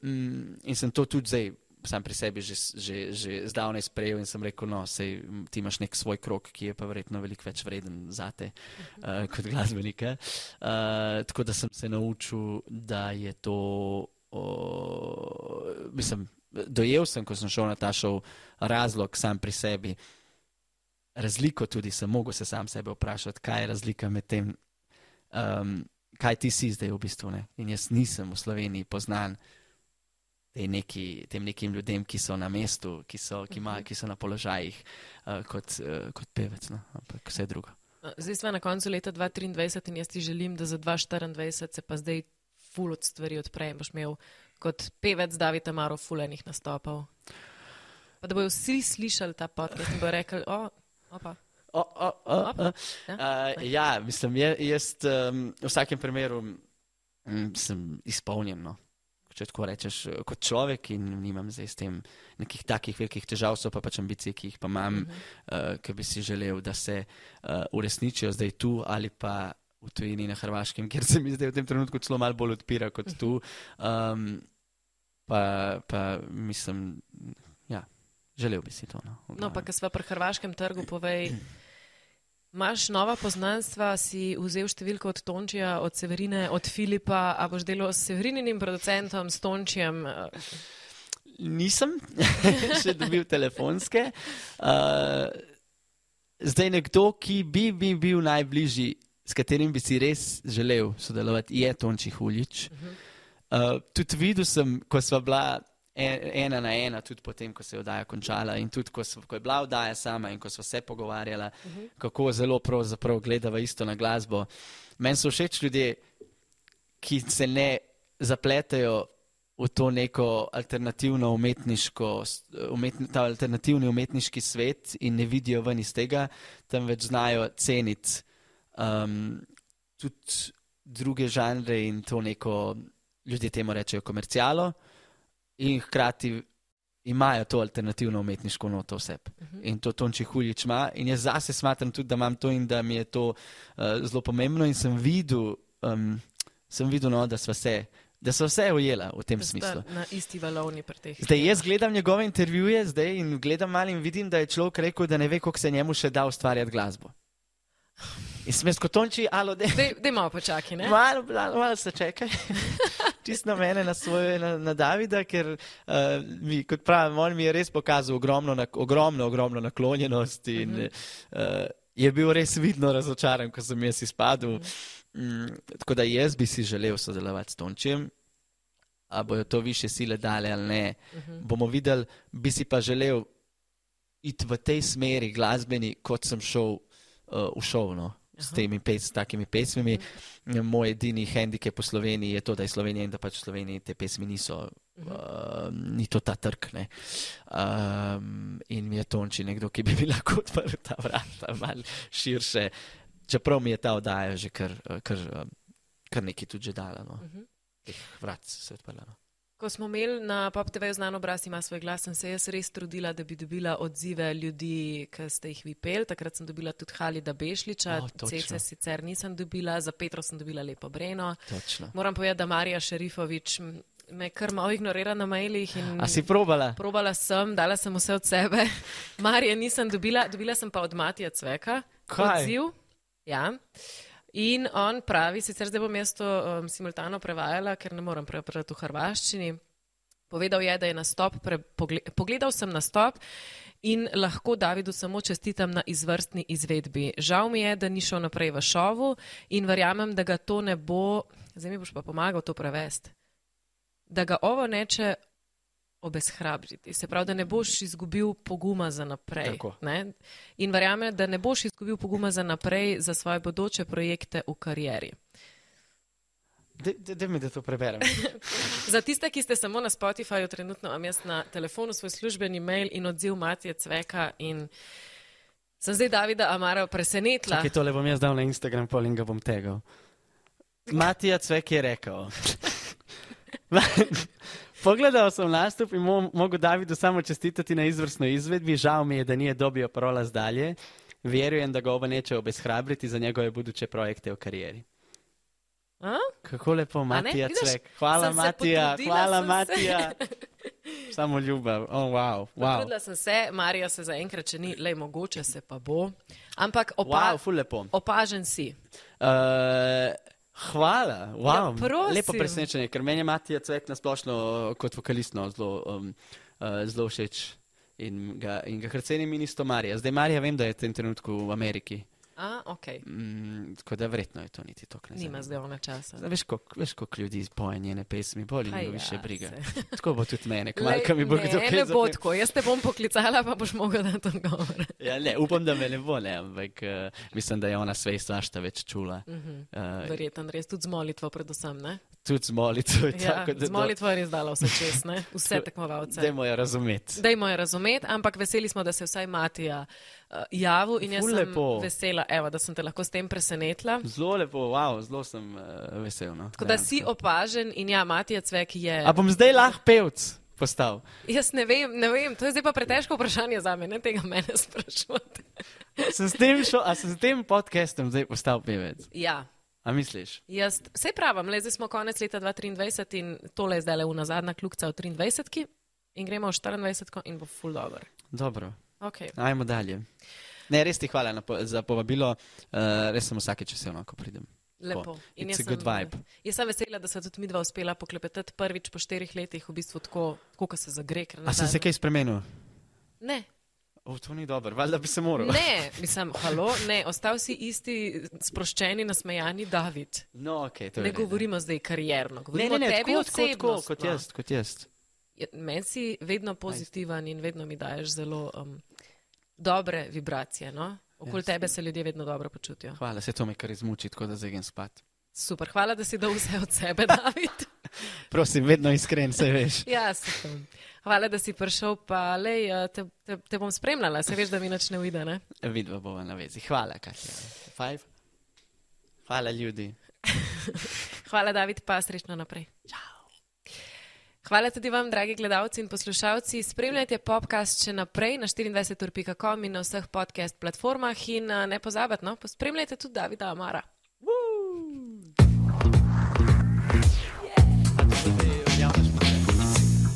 Mm, in sem to tudi zdaj, sam pri sebi, že, že, že zdavnaj sprejel in sem rekel, no, sej, ti imaš nek svoj krok, ki je pa verjetno veliko več vreden za te uh, kot glasbenika. Uh, tako da sem se naučil, da je to, uh, mislim, dojel sem, ko sem šel na ta šov, razlog sam pri sebi. Razliko tudi sem mogel se sam sebe vprašati, kaj je razlika med tem, um, kaj ti si zdaj v bistvu. Ne? In jaz nisem v Sloveniji poznan neki, tem nekim ljudem, ki so na mestu, ki so, ki ima, ki so na položajih uh, kot, uh, kot pevec, no? ampak vse drugo. Zdaj smo na koncu leta 2023 in jaz ti želim, da za 2024 se pa zdaj ful od stvari odpre in boš imel kot pevec David Amaro fulenih nastopov. Pa da bojo vsi slišali ta podcast in bojo rekli, o, opa. O, o, o, Opa. o. Uh, ja, mislim, jaz um, v vsakem primeru mm, sem izpolnjen. No. Če tako rečeš, eh, kot človek in nimam zdaj s tem nekih takih velikih težav, so pa pač ambicije, ki jih pa imam, uh -huh. uh, ki bi si želel, da se uh, uresničijo zdaj tu ali pa v tujini na Hrvaškem, kjer se mi zdaj v tem trenutku celo malo bolj odpira kot tu. Um, pa, pa mislim, ja, želel bi si to. No, no pa, ker smo pri hrvaškem trgu, povej. Imáš nova poznanstva, si vzel številko od Tončija, od Severine, od Filipa, a boš delal s Severinim producentom, s Tončijem? Nisem še dobil telefonske. Uh, zdaj nekdo, ki bi mi bil najbližji, s katerim bi si res želel sodelovati, je Tonči Huljič. Uh, tudi videl sem, ko sva bila ena na ena, tudi potem, ko se je oddaja končala in tudi, ko, so, ko je bila oddaja sama in ko smo se pogovarjali, uh -huh. kako zelo pravzaprav gledava isto na glasbo. Meni so všeč ljudje, ki se ne zapletajo v to neko alternativno umetniško, umetni, ta alternativni umetniški svet in ne vidijo ven iz tega, temveč znajo ceniti um, tudi druge žanre in to neko, ljudje temu rečejo, komercialo in hkrati imajo to alternativno umetniško noto vse. Uh -huh. In to Tonči Huljič ima. In jaz zase smatram tudi, da imam to in da mi je to uh, zelo pomembno. In sem videl, um, sem videl no, da so vse. Da so vse ujela v tem da smislu. Na isti valovni pri teh. Zdaj, jaz gledam njegove intervjuje zdaj in gledam malo in vidim, da je človek rekel, da ne ve, kako se njemu še da ustvarjati glasbo. In sem jaz kot tonči, alo, da je. Da malo počakaj, ne? Malo, malo, malo se čakaj. Čist na mene, na svoje, na, na Davida, ker uh, mi, kot pravim, on mi je res pokazal ogromno, na, ogromno, ogromno naklonjenost in uh -huh. uh, je bil res vidno razočaran, ko sem jaz izpadel. Uh -huh. mm, tako da jaz bi si želel sodelovati s Tončem. A bojo to više sile dale ali ne, uh -huh. bomo videli, bi si pa želel iti v tej smeri glasbeni, kot sem šel uh, v šov. S temi pes, takimi pesmimi. Mhm. Moj edini hendikep v Sloveniji je to, da je Slovenija in da pač v Sloveniji te pesmi niso, uh, ni to ta trg. Um, in mi je tonči nekdo, ki bi lahko odprl ta vrata malo širše, čeprav mi je ta oddaja že kar, kar, kar nekaj tudi dala. No. Teh vrat se je odprla. No. Ko smo imeli na PopTV znano obraz, ima svoj glas, sem se jaz res trudila, da bi dobila odzive ljudi, ki ste jih vi pel. Takrat sem dobila tudi Halida Bešliča, oh, Cece sicer nisem dobila, za Petro sem dobila lepo Breno. Točno. Moram povedati, da Marija Šerifovič me kar malo ignorira na mailih. A si probala? Probala sem, dala sem vse od sebe. Marija nisem dobila, dobila sem pa od Matija Cveka. Kaj? Odziv. Ja. In on pravi, sicer zdaj bom jaz to um, simultano prevajala, ker ne morem prebrati v hrvaščini. Povedal je, da je nastop, pre, pogledal sem nastop in lahko Davidu samo čestitam na izvrstni izvedbi. Žal mi je, da ni šel naprej v šovu in verjamem, da ga to ne bo, zdaj mi boš pa pomagal to prevesti, da ga ovo neče obeshrabriti. Se pravi, da ne boš izgubil poguma za naprej. In verjamem, da ne boš izgubil poguma za naprej za svoje bodoče projekte v karieri. Da mi da to preberem. za tiste, ki ste samo na Spotifyju, trenutno imam jaz na telefonu svoj službeni mail in odziv Matije Cveka. In sem zdaj Davida Amara presenetila. Ki tole bom jaz dal na Instagram, pol in ga bom tegal. Matija Cvek je rekel. Pogledal sem nastup in mo mogo Davidu samo čestitati na izvrstno izvedbi. Žal mi je, da nije dobio prolaz dalje. Vjerujem da ga ovo neće obeshrabriti za njegove buduće projekte u karijeri. A? Kako lepo, Matija Cvek. Hvala, Matija. Hvala, Matija. Samo ljubav. Oh, wow. wow. Potrudila sem se, Marija se zaenkrat, če ni, le mogoče se pa bo. Ampak opa wow, opažen si. Uh, Hvala, wow. ja, lepo presenečenje, ker meni je Matija Cvek nasplošno kot vokalist no, zelo, um, uh, zelo všeč in ga, in ga hrcenim in isto Marija. Zdaj Marija vem, da je v tem trenutku v Ameriki. A, okay. mm, tako da verjetno je to niti to, kar ne. Nima zdaj ona časa. Zdaj, veš, koliko ljudi poje njene pesmi, bolj jim više ja, briga. tako bo tudi mene, kmalka mi bo kdo kaj. Ne bo tako, jaz te bom poklicala, pa boš mogel dati odgovor. ja, ne, upam, da me ne bo, ne, ampak uh, mislim, da je ona sve svašta več čula. Uh -huh. uh, Verjetno, res tudi z molitvo predvsem, ne? Tudi z molitvo. je Ja, tako, da- z molitvo je res dala vse čez, ne? vse tekmovalce. Dajmo jo razumeti. Dajmo jo razumeti, ampak veseli smo, da se je vsaj Matija uh, javil in jaz Ful sem lepo. vesela, evo, da sem te lahko s tem presenetila. Zelo lepo, wow, zelo sem uh, vesel. No, Tako da si dejansko. opažen in ja, Matija Cvek je. A bom zdaj lahko pevc postal? Jaz ne vem, ne vem, to je zdaj pa pretežko vprašanje za me, ne tega mene sprašujete. Sem s tem, šel, a sem s tem podcastom zdaj postal pevec? Ja. A misliš? Jaz vse pravim, le zdaj smo konec leta 2023 in tole je zdaj le una zadnja kljukca v 23 in gremo v 24 in bo full dobro. Dobro, Okay. ajmo dalje. Ne, res ti hvala po- za povabilo, uh, res sem vsakeč vesel, no, ko pridem. Lepo. In jaz sem, vibe. Jaz sem vesela, da se tudi midva uspela poklepetati prvič po štirih letih, v bistvu tako, kot se zagre. ker A se kaj spremenil? Ne, O, to ni dobro, valjda bi se moral. ne, mislim, halo, ne, ostal si isti, sproščeni, nasmejani David. No, okay, to je Ne v redu. govorimo zdaj Ne, govorimo ne, ne, o tebi tako, tako, tako, osebno. kot jaz, kot jaz. Meni si vedno pozitiven in vedno mi daješ zelo um, dobre vibracije. No? Okoli Jaz- tebe se ljudje vedno dobro počutijo. Hvala, se to me kar izmuči, tako da zdaj grem spat. Super, hvala, da si dal vse od sebe, David. Prosim, vedno iskren, se veš. ja, super. Hvala, da si prišel, pa lej, eh, te, te, te bom spremljala, se veš, da mi nič ne uide. Ne? Vidva bova na vezi. Hvala, Katja. Five. Hvala, ljudi. Hvala, David, pa srečno naprej. Hvala tudi vam, dragi gledalci in poslušalci. Spremljajte podcast še naprej na 24.com in na vseh podcast platformah in eh, ne pozabite, no, spremljajte tudi Davida Amara.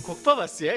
Koliko pa vas je?